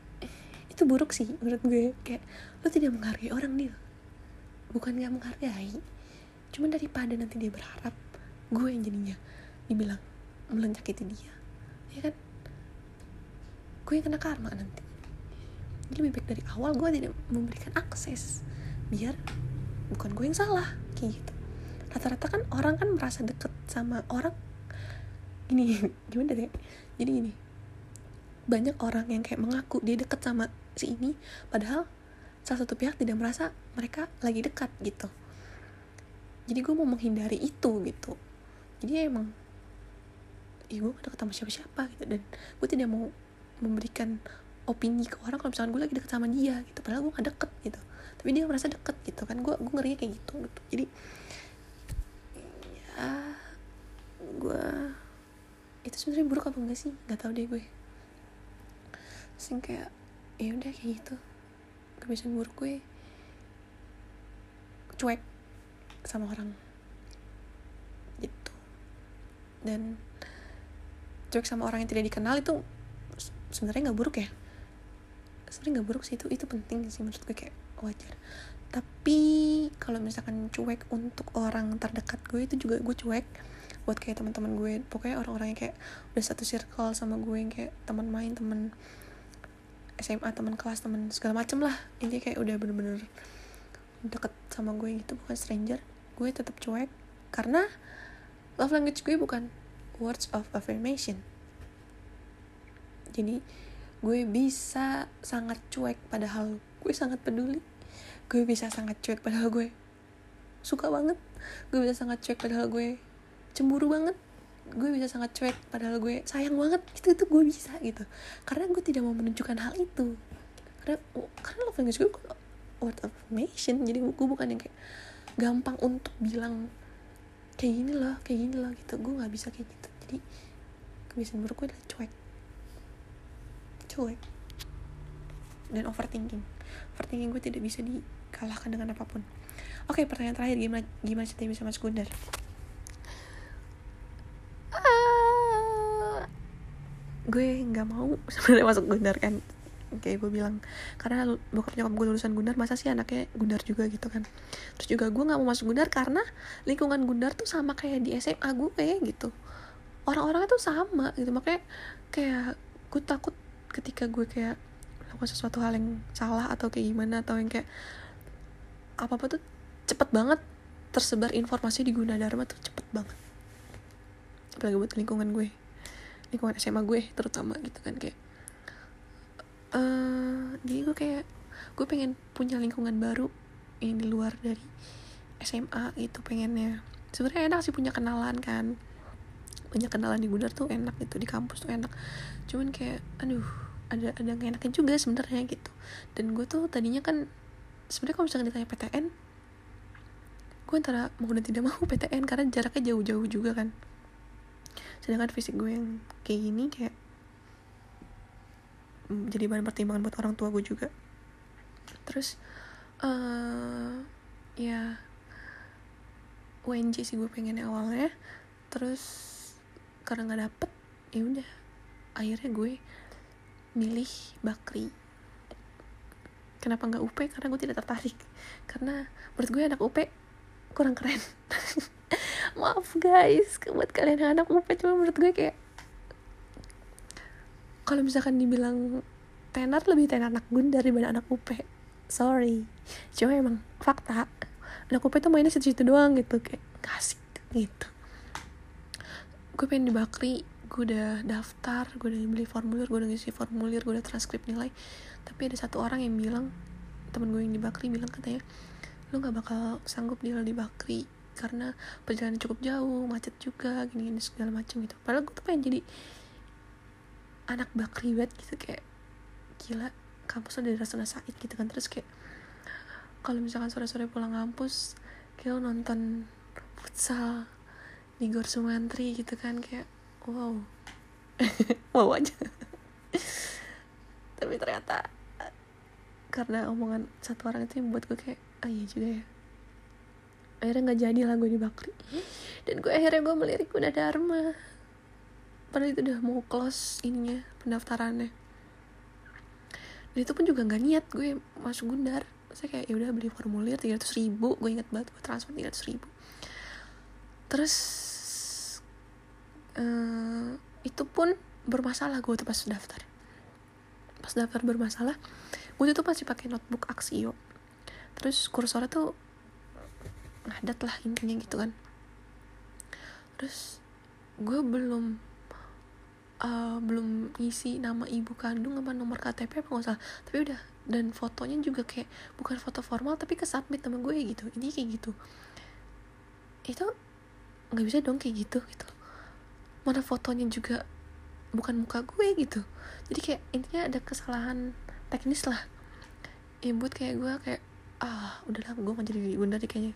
[LAUGHS] Itu buruk sih menurut gue kayak lo tidak menghargai orang dia bukan gak menghargai cuman daripada nanti dia berharap gue yang jadinya dibilang melencakiti dia ya kan? Gue yang kena karma nanti. Jadi lebih baik dari awal gue tidak memberikan akses biar bukan gue yang salah gitu. Rata-rata kan orang kan merasa deket sama orang. Gini [LAUGHS] gimana deh jadi gini banyak orang yang kayak mengaku dia deket sama si ini padahal salah satu pihak tidak merasa mereka lagi dekat gitu. Jadi gue mau menghindari itu gitu. Jadi emang ya gue gak deket sama siapa-siapa gitu dan gue tidak mau memberikan opini ke orang kalau misalkan gue lagi deket sama dia gitu padahal gue gak deket gitu. Tapi dia merasa deket gitu kan gue gue ngerinya kayak gitu gitu. Jadi ya gue itu sebenarnya buruk apa enggak sih? Nggak tahu deh gue. Sing kayak ya udah kayak gitu. Kebiasaan buruk gue cuek sama orang. Gitu. Dan cuek sama orang yang tidak dikenal itu sebenarnya nggak buruk ya? Sebenarnya nggak buruk sih. Itu itu penting sih menurut gue kayak wajar. Tapi kalau misalkan cuek untuk orang terdekat gue itu juga gue cuek buat kayak teman-teman gue. Pokoknya orang-orang yang kayak udah satu circle sama gue yang kayak teman main teman SMA teman kelas teman segala macem lah. Ini kayak udah bener-bener deket sama gue gitu bukan stranger. Gue tetap cuek karena love language gue bukan words of affirmation. Jadi gue bisa sangat cuek padahal gue sangat peduli. Gue bisa sangat cuek padahal gue suka banget. Gue bisa sangat cuek padahal gue cemburu banget. Gue bisa sangat cuek padahal gue sayang banget. Itu itu gue bisa gitu. Karena gue tidak mau menunjukkan hal itu. Karena karena love language gue word of affirmation jadi gue bukan yang kayak gampang untuk bilang kayak gini loh kayak gini loh gitu. Gue nggak bisa kayak gitu. Jadi kebiasaan buruk gue adalah cuek. Cuek. Dan overthinking. Overthinking gue tidak bisa di kalahkan dengan apa pun. Oke pertanyaan terakhir. Gimana gimana ceritanya bisa masuk Gundar gue nggak mau [LAUGHS] sebenarnya masuk Gundar kan. Kayak gue bilang karena bokap nyokap gue lulusan Gundar masa sih anaknya Gundar juga gitu kan. Terus juga gue nggak mau masuk Gundar karena lingkungan Gundar tuh sama kayak di SMA gue gitu. Orang-orangnya tuh sama gitu makanya kayak gue takut ketika gue kayak melakukan sesuatu hal yang salah atau kayak gimana atau yang kayak apa apa tuh cepet banget tersebar informasi di Gunadarma tuh cepet banget. Apalagi buat lingkungan gue lingkungan SMA gue terutama gitu kan kayak uh, jadi gue kayak gue pengen punya lingkungan baru yang di luar dari SMA gitu pengennya. Sebenarnya enak sih punya kenalan kan. Punya kenalan di Gundar tuh enak gitu di kampus tuh enak. Cuman kayak aduh ada ada gak enaknya juga sebenarnya gitu. Dan gue tuh tadinya kan sebenarnya kalau misalnya ditanya PTN gue antara mau dan tidak mau PTN karena jaraknya jauh-jauh juga kan sedangkan fisik gue yang kayak gini kayak mm, jadi bahan pertimbangan buat orang tua gue juga. Terus uh, ya UNJ sih gue pengennya awalnya. Terus karena nggak dapet ya udah akhirnya gue milih Bakri. Kenapa nggak UP karena gue tidak tertarik. Karena menurut gue anak UP kurang keren [LAUGHS] [LAUGHS] maaf guys buat kalian yang anak UP cuma menurut gue kayak kalau misalkan dibilang tenar lebih tenar anak gun daripada anak UP sorry. Cuma emang fakta anak UP tuh mainnya situ-situ doang gitu kayak kasih gitu. Gue pengen di Bakri gue udah daftar gue udah beli formulir gue udah ngisi formulir gue udah transkrip nilai. Tapi ada satu orang yang bilang temen gue yang di Bakri bilang katanya lu nggak bakal sanggup tinggal di Bakri karena perjalanan cukup jauh macet juga gini gini segala macam gitu. Padahal gue tuh pengen jadi anak Bakri banget gitu kayak gila kampus udah rasa Said gitu kan. Terus kayak kalau misalkan sore-sore pulang kampus kayak nonton futsal di Gor Sumantri gitu kan kayak wow. [LAUGHS] Wow aja. Tapi ternyata karena omongan satu orang itu yang buat gue kayak ah iya juga ya akhirnya nggak jadi lah gue di Bakri. Dan gue akhirnya gue melirik udah Dharma. Padahal itu udah mau close ininya pendaftarannya. Dan itu pun juga nggak niat gue masuk Gundar. Saya kayak ya udah beli formulir tiga ratus ribu gue inget banget gue transfer tiga ratus ribu. Terus uh, itu pun bermasalah gue tuh pas daftar. Pas daftar bermasalah gue tuh masih pakai notebook Axio. Terus kursornya tuh ngadat lah intinya gitu kan. Terus gue belum uh, belum ngisi nama ibu kandung sama nomor KTP apa nggak salah. Tapi udah dan fotonya juga kayak bukan foto formal tapi ke submit sama gue gitu. Ini kayak gitu. Itu nggak bisa dong kayak gitu gitu. Mana fotonya juga bukan muka gue gitu. Jadi kayak intinya ada kesalahan teknis lah. Ya kayak gue kayak ah udahlah gue mau jadi bunda deh kayaknya.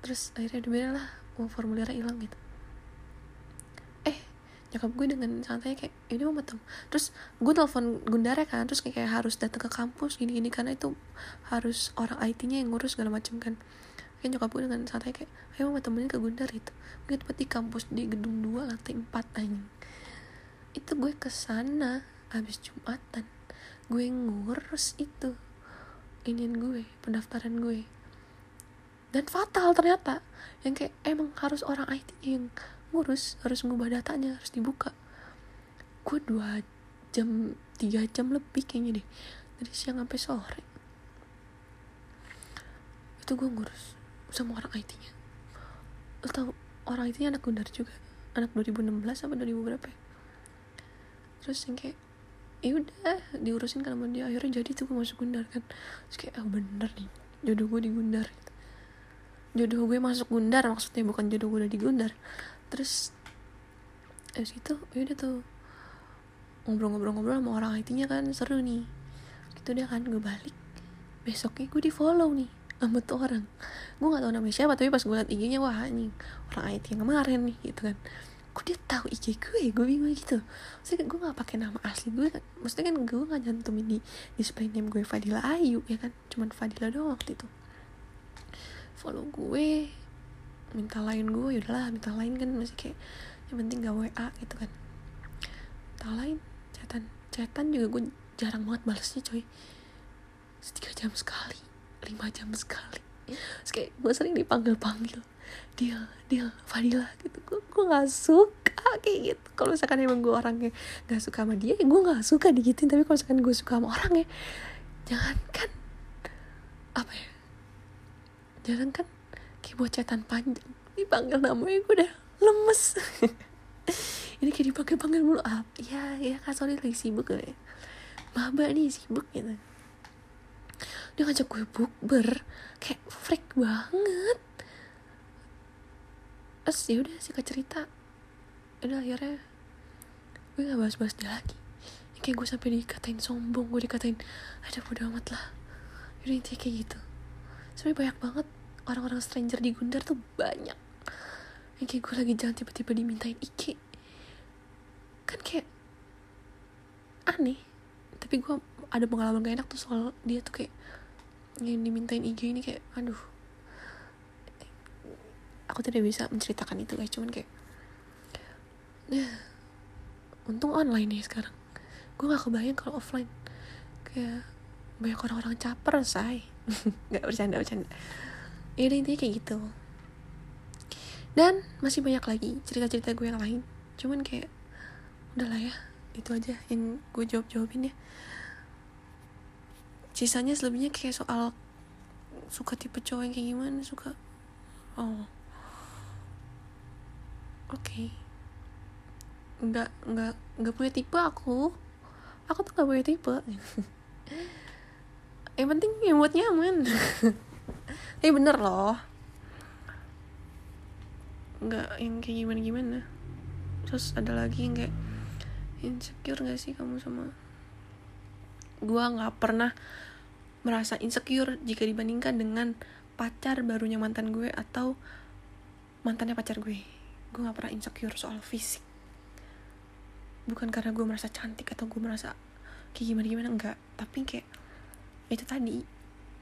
Terus akhirnya udah lah mau formulirnya hilang gitu. Eh nyokap gue dengan santai kayak ini mau betul terus gue telepon Gundara kan terus kayak, kayak harus datang ke kampus gini gini karena itu harus orang IT-nya yang ngurus segala macam kan. Kayak nyokap gue dengan santai kayak ayo mau temenin ke Gundar itu gue tempat di kampus di gedung 2 lantai 4 anjing. Itu gue ke sana habis jumatan. Gue ngurus itu inian gue pendaftaran gue. Dan fatal ternyata. Yang kayak emang harus orang IT yang ngurus harus ngubah datanya harus dibuka. Gue dua jam tiga jam lebih kayaknya deh. Dari siang sampai sore. Itu gue ngurus sama orang IT-nya lo tau orang IT-nya anak Gundar juga. Anak 2016 apa 2000 berapa ya? terus yang kayak ya udah diurusin kan sama dia. Akhirnya jadi tuh gue masuk Gundar kan. Terus kayak ah bener nih jodoh gue di Gundar. Gitu. jodoh gue masuk Gundar maksudnya bukan jodoh gue udah di Gundar. Terus eh situ ya udah tuh ngobrol-ngobrol-ngobrol sama orang IT-nya kan seru nih. Gitu deh kan gue balik. Besoknya gue di follow nih sama tuh orang. Gue gak tau namanya siapa tapi pas gue liat IG-nya wah anjing orang IT yang kemarin nih gitu kan kok dia tahu IG gue gue bingung gitu. Maksudnya gue gak pakai nama asli gue kan. Maksudnya kan gue gak nyantumin di display name gue Fadila Ayu ya kan? Cuman Fadila doang waktu itu. Follow gue minta lain gue yaudahlah minta lain kan. Masih kayak yang penting gak WA gitu kan. Minta lain chatan. Chatan juga gue jarang banget balesnya coy. Setiga jam sekali lima jam sekali. Terus kayak gue sering dipanggil dia dia Fadila gitu. Gue gue nggak suka kayak gitu. Kalau misalkan emang gue orangnya nggak suka sama dia ya gue nggak suka digituin tapi kalau misalkan gue suka sama orang ya jangan kan apa ya jangan kan kayak catatan panjang. Dipanggil namanya gue udah lemes. [LAUGHS] Ini kayak dipanggil panggil mulu. Ah ya ya kak sorry lagi sibuk ya. Maba nih sibuk gitu. Dia ngajak gue bukber. Kayak freak banget terus ya udah sih cerita. Udah akhirnya gue gak bahas-bahas dia lagi. Ya, kayak gue sampai dikatain sombong gue dikatain ada bodo amat lah. Udah intinya kayak gitu. Sebenarnya banyak banget orang-orang stranger di Gundar tuh banyak. Yang kayak gue lagi jalan tiba-tiba dimintain IG kan kayak aneh. Tapi gue ada pengalaman gak enak tuh soal dia tuh kayak yang dimintain IG ini kayak aduh aku tidak bisa menceritakan itu guys. Cuman kayak nah, untung online nih sekarang. Gue gak kebayang kalau offline. Kayak banyak orang-orang caper say. [LAUGHS] Nggak bercanda bercanda. Ya intinya kayak gitu. Dan masih banyak lagi cerita-cerita gue yang lain. Cuman kayak udahlah ya itu aja yang gue jawab jawabin ya. Sisanya selebihnya kayak soal suka tipe cowok yang kayak gimana suka oh oke. Okay. nggak nggak nggak punya tipe aku. Aku tuh nggak punya tipe. [LAUGHS] Yang penting yang buat nyaman. [LAUGHS] Tapi bener loh. Nggak yang kayak gimana gimana terus ada lagi yang kayak insecure gak sih kamu sama? Gue nggak pernah merasa insecure jika dibandingkan dengan pacar barunya mantan gue atau mantannya pacar gue gue nggak pernah insecure soal fisik. Bukan karena gue merasa cantik atau gue merasa kayak gimana gimana enggak. Tapi kayak itu tadi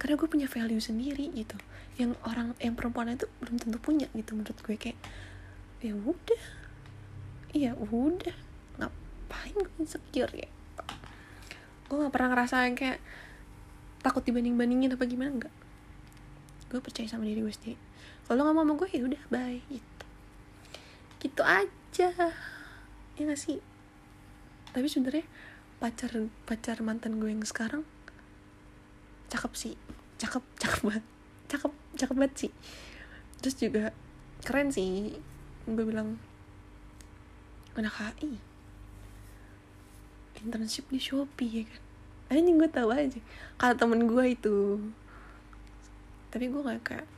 karena gue punya value sendiri gitu. Yang orang yang perempuan itu belum tentu punya gitu menurut gue. Kayak ya udah. Iya udah. Ngapain gue insecure ya? Gue gak pernah ngerasa kayak takut dibanding bandingin apa gimana enggak. Gue percaya sama diri gue sendiri. Kalau nggak mau sama gue ya udah bye gitu gitu aja. Ya gak sih? Tapi sebenarnya pacar pacar mantan gue yang sekarang cakep sih. Cakep cakep banget. Cakep cakep banget sih. Terus juga keren sih. Gue bilang anak HI internship di Shopee ya kan? Anjing gue tahu aja. Kata temen gue itu. Tapi gue gak kayak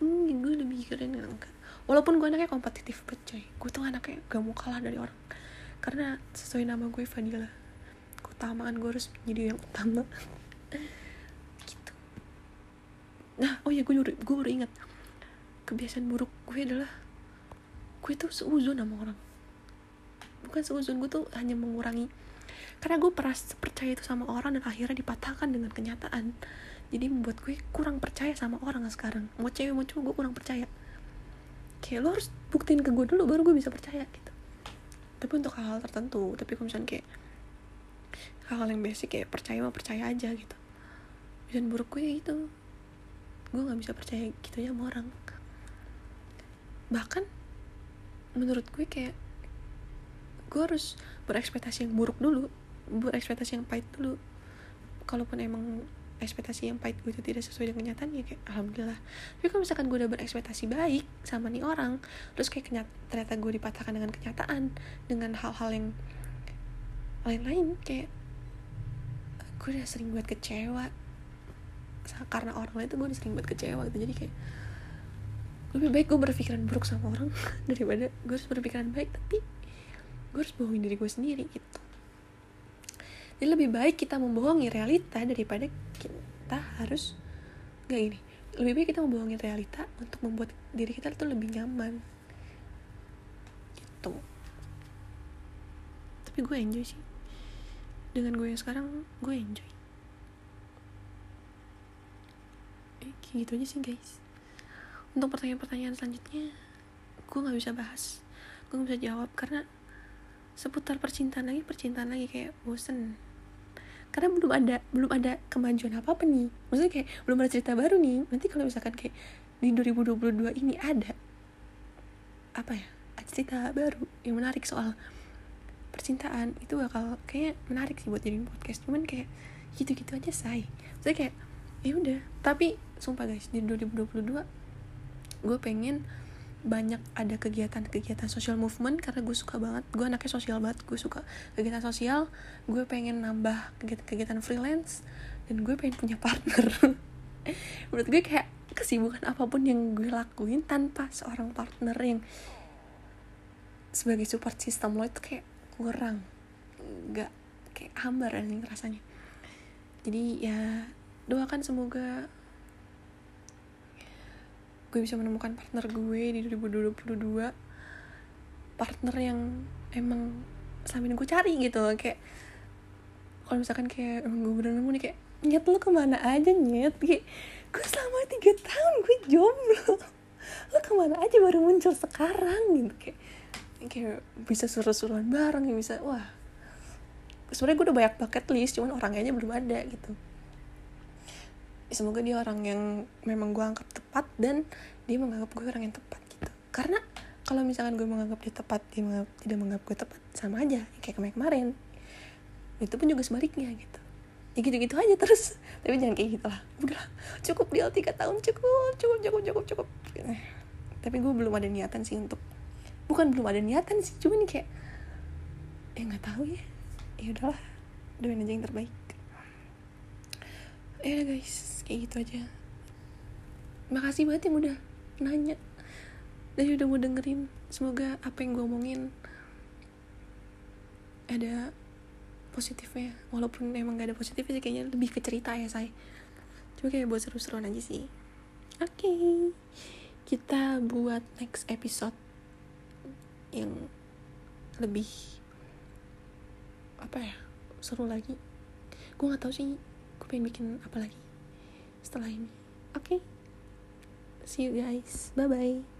hmm, gue lebih keren enggak walaupun gue anaknya kompetitif banget coy gue tuh anaknya gak mau kalah dari orang. Karena sesuai nama gue Fadila. Keutamaan gue harus menjadi yang utama. [LAUGHS] Gitu. Nah oh ya gue gue baru ingat. Kebiasaan buruk gue adalah gue tuh seuzon sama orang. Bukan seuzon gue tuh hanya mengurangi. Karena gue pernah percaya itu sama orang dan akhirnya dipatahkan dengan kenyataan. Jadi membuat gue kurang percaya sama orang sekarang. Mau cewek mau cowok gue kurang percaya kayak lo harus buktiin ke gue dulu baru gue bisa percaya gitu. Tapi untuk hal-hal tertentu tapi kalau misalnya kayak hal-hal yang basic kayak percaya mau percaya aja gitu. Kebiasaan buruk gue itu gue nggak bisa percaya gitu aja sama orang. Bahkan menurut gue kayak gue harus berekspektasi yang buruk dulu berekspektasi yang pahit dulu. Kalaupun emang ekspektasi yang pahit gue itu tidak sesuai dengan kenyataan ya kayak alhamdulillah. Tapi kalau misalkan gue udah berekspektasi baik sama nih orang terus kayak kenyat ternyata gue dipatahkan dengan kenyataan dengan hal-hal yang lain-lain kayak gue udah sering buat kecewa. Karena orang lain tuh gue udah sering buat kecewa gitu. Jadi kayak lebih baik gue berpikiran buruk sama orang [LAUGHS] daripada gue harus berpikiran baik tapi gue harus bohongin diri gue sendiri gitu jadi lebih baik kita membohongi realita daripada kita harus gak gini. Lebih baik kita membohongi realita untuk membuat diri kita itu lebih nyaman. Gitu. Tapi gue enjoy sih. Dengan gue yang sekarang gue enjoy. Eh, kayak gitu aja sih guys. Untuk pertanyaan-pertanyaan selanjutnya gue nggak bisa bahas. Gue nggak bisa jawab karena seputar percintaan lagi percintaan lagi kayak bosen karena belum ada belum ada kemajuan apa apa nih. Maksudnya kayak belum ada cerita baru nih. Nanti kalau misalkan kayak di 2022 ini ada apa ya cerita baru yang menarik soal percintaan itu bakal kayak menarik sih buat jadi podcast. Cuman kayak gitu-gitu aja say. Maksudnya kayak ya udah. Tapi sumpah guys di 2022 gue pengen banyak ada kegiatan-kegiatan social movement karena gue suka banget. Gue anaknya sosial banget. Gue suka kegiatan sosial. Gue pengen nambah kegiatan-kegiatan freelance dan gue pengen punya partner. [LAUGHS] Menurut gue kayak kesibukan apa pun yang gue lakuin tanpa seorang partner yang sebagai support system lo itu kayak kurang. Nggak kayak hambar rasanya. Jadi ya doakan semoga gue bisa menemukan partner gue di 2022 partner yang emang selama ini gue cari gitu kayak kalau misalkan kayak emang gue bener nemu nih kayak nyet lu ke mana aja nyet? Kayak gue selama tiga tahun gue jomblo. [LAUGHS] Lu ke mana aja baru muncul sekarang? Gitu kayak kayak bisa suruh-suruhan bareng ya bisa wah sebenarnya gue udah banyak bucket list cuman orangnya aja belum ada gitu semoga dia orang yang memang gue anggap tepat dan dia menganggap gue orang yang tepat gitu. Karena kalau misalkan gue menganggap dia tepat dia menganggap, tidak menganggap gue tepat sama aja kayak kemarin kemarin. Itu pun juga sebaliknya gitu. Ya gitu-gitu aja terus. [LAUGHS] Tapi jangan kayak gitu lah udah cukup dia tiga tahun cukup cukup cukup cukup cukup. Tapi gue belum ada niatan sih untuk bukan belum ada niatan sih cuma nih kayak ya nggak tahu ya. Ya udahlah doain aja yang terbaik ya guys kayak gitu aja. Makasih banget yang udah nanya. Dan udah mau dengerin. Semoga apa yang gue omongin ada positifnya. Walaupun emang gak ada positifnya sih kayaknya lebih ke cerita ya saya cuma kayak buat seru-seruan aja sih. Oke. Okay. kita buat next episode yang lebih apa ya seru lagi. Gue nggak tahu sih pengen bikin apa lagi? Setelah ini. Oke? Okay? see you guys. Bye bye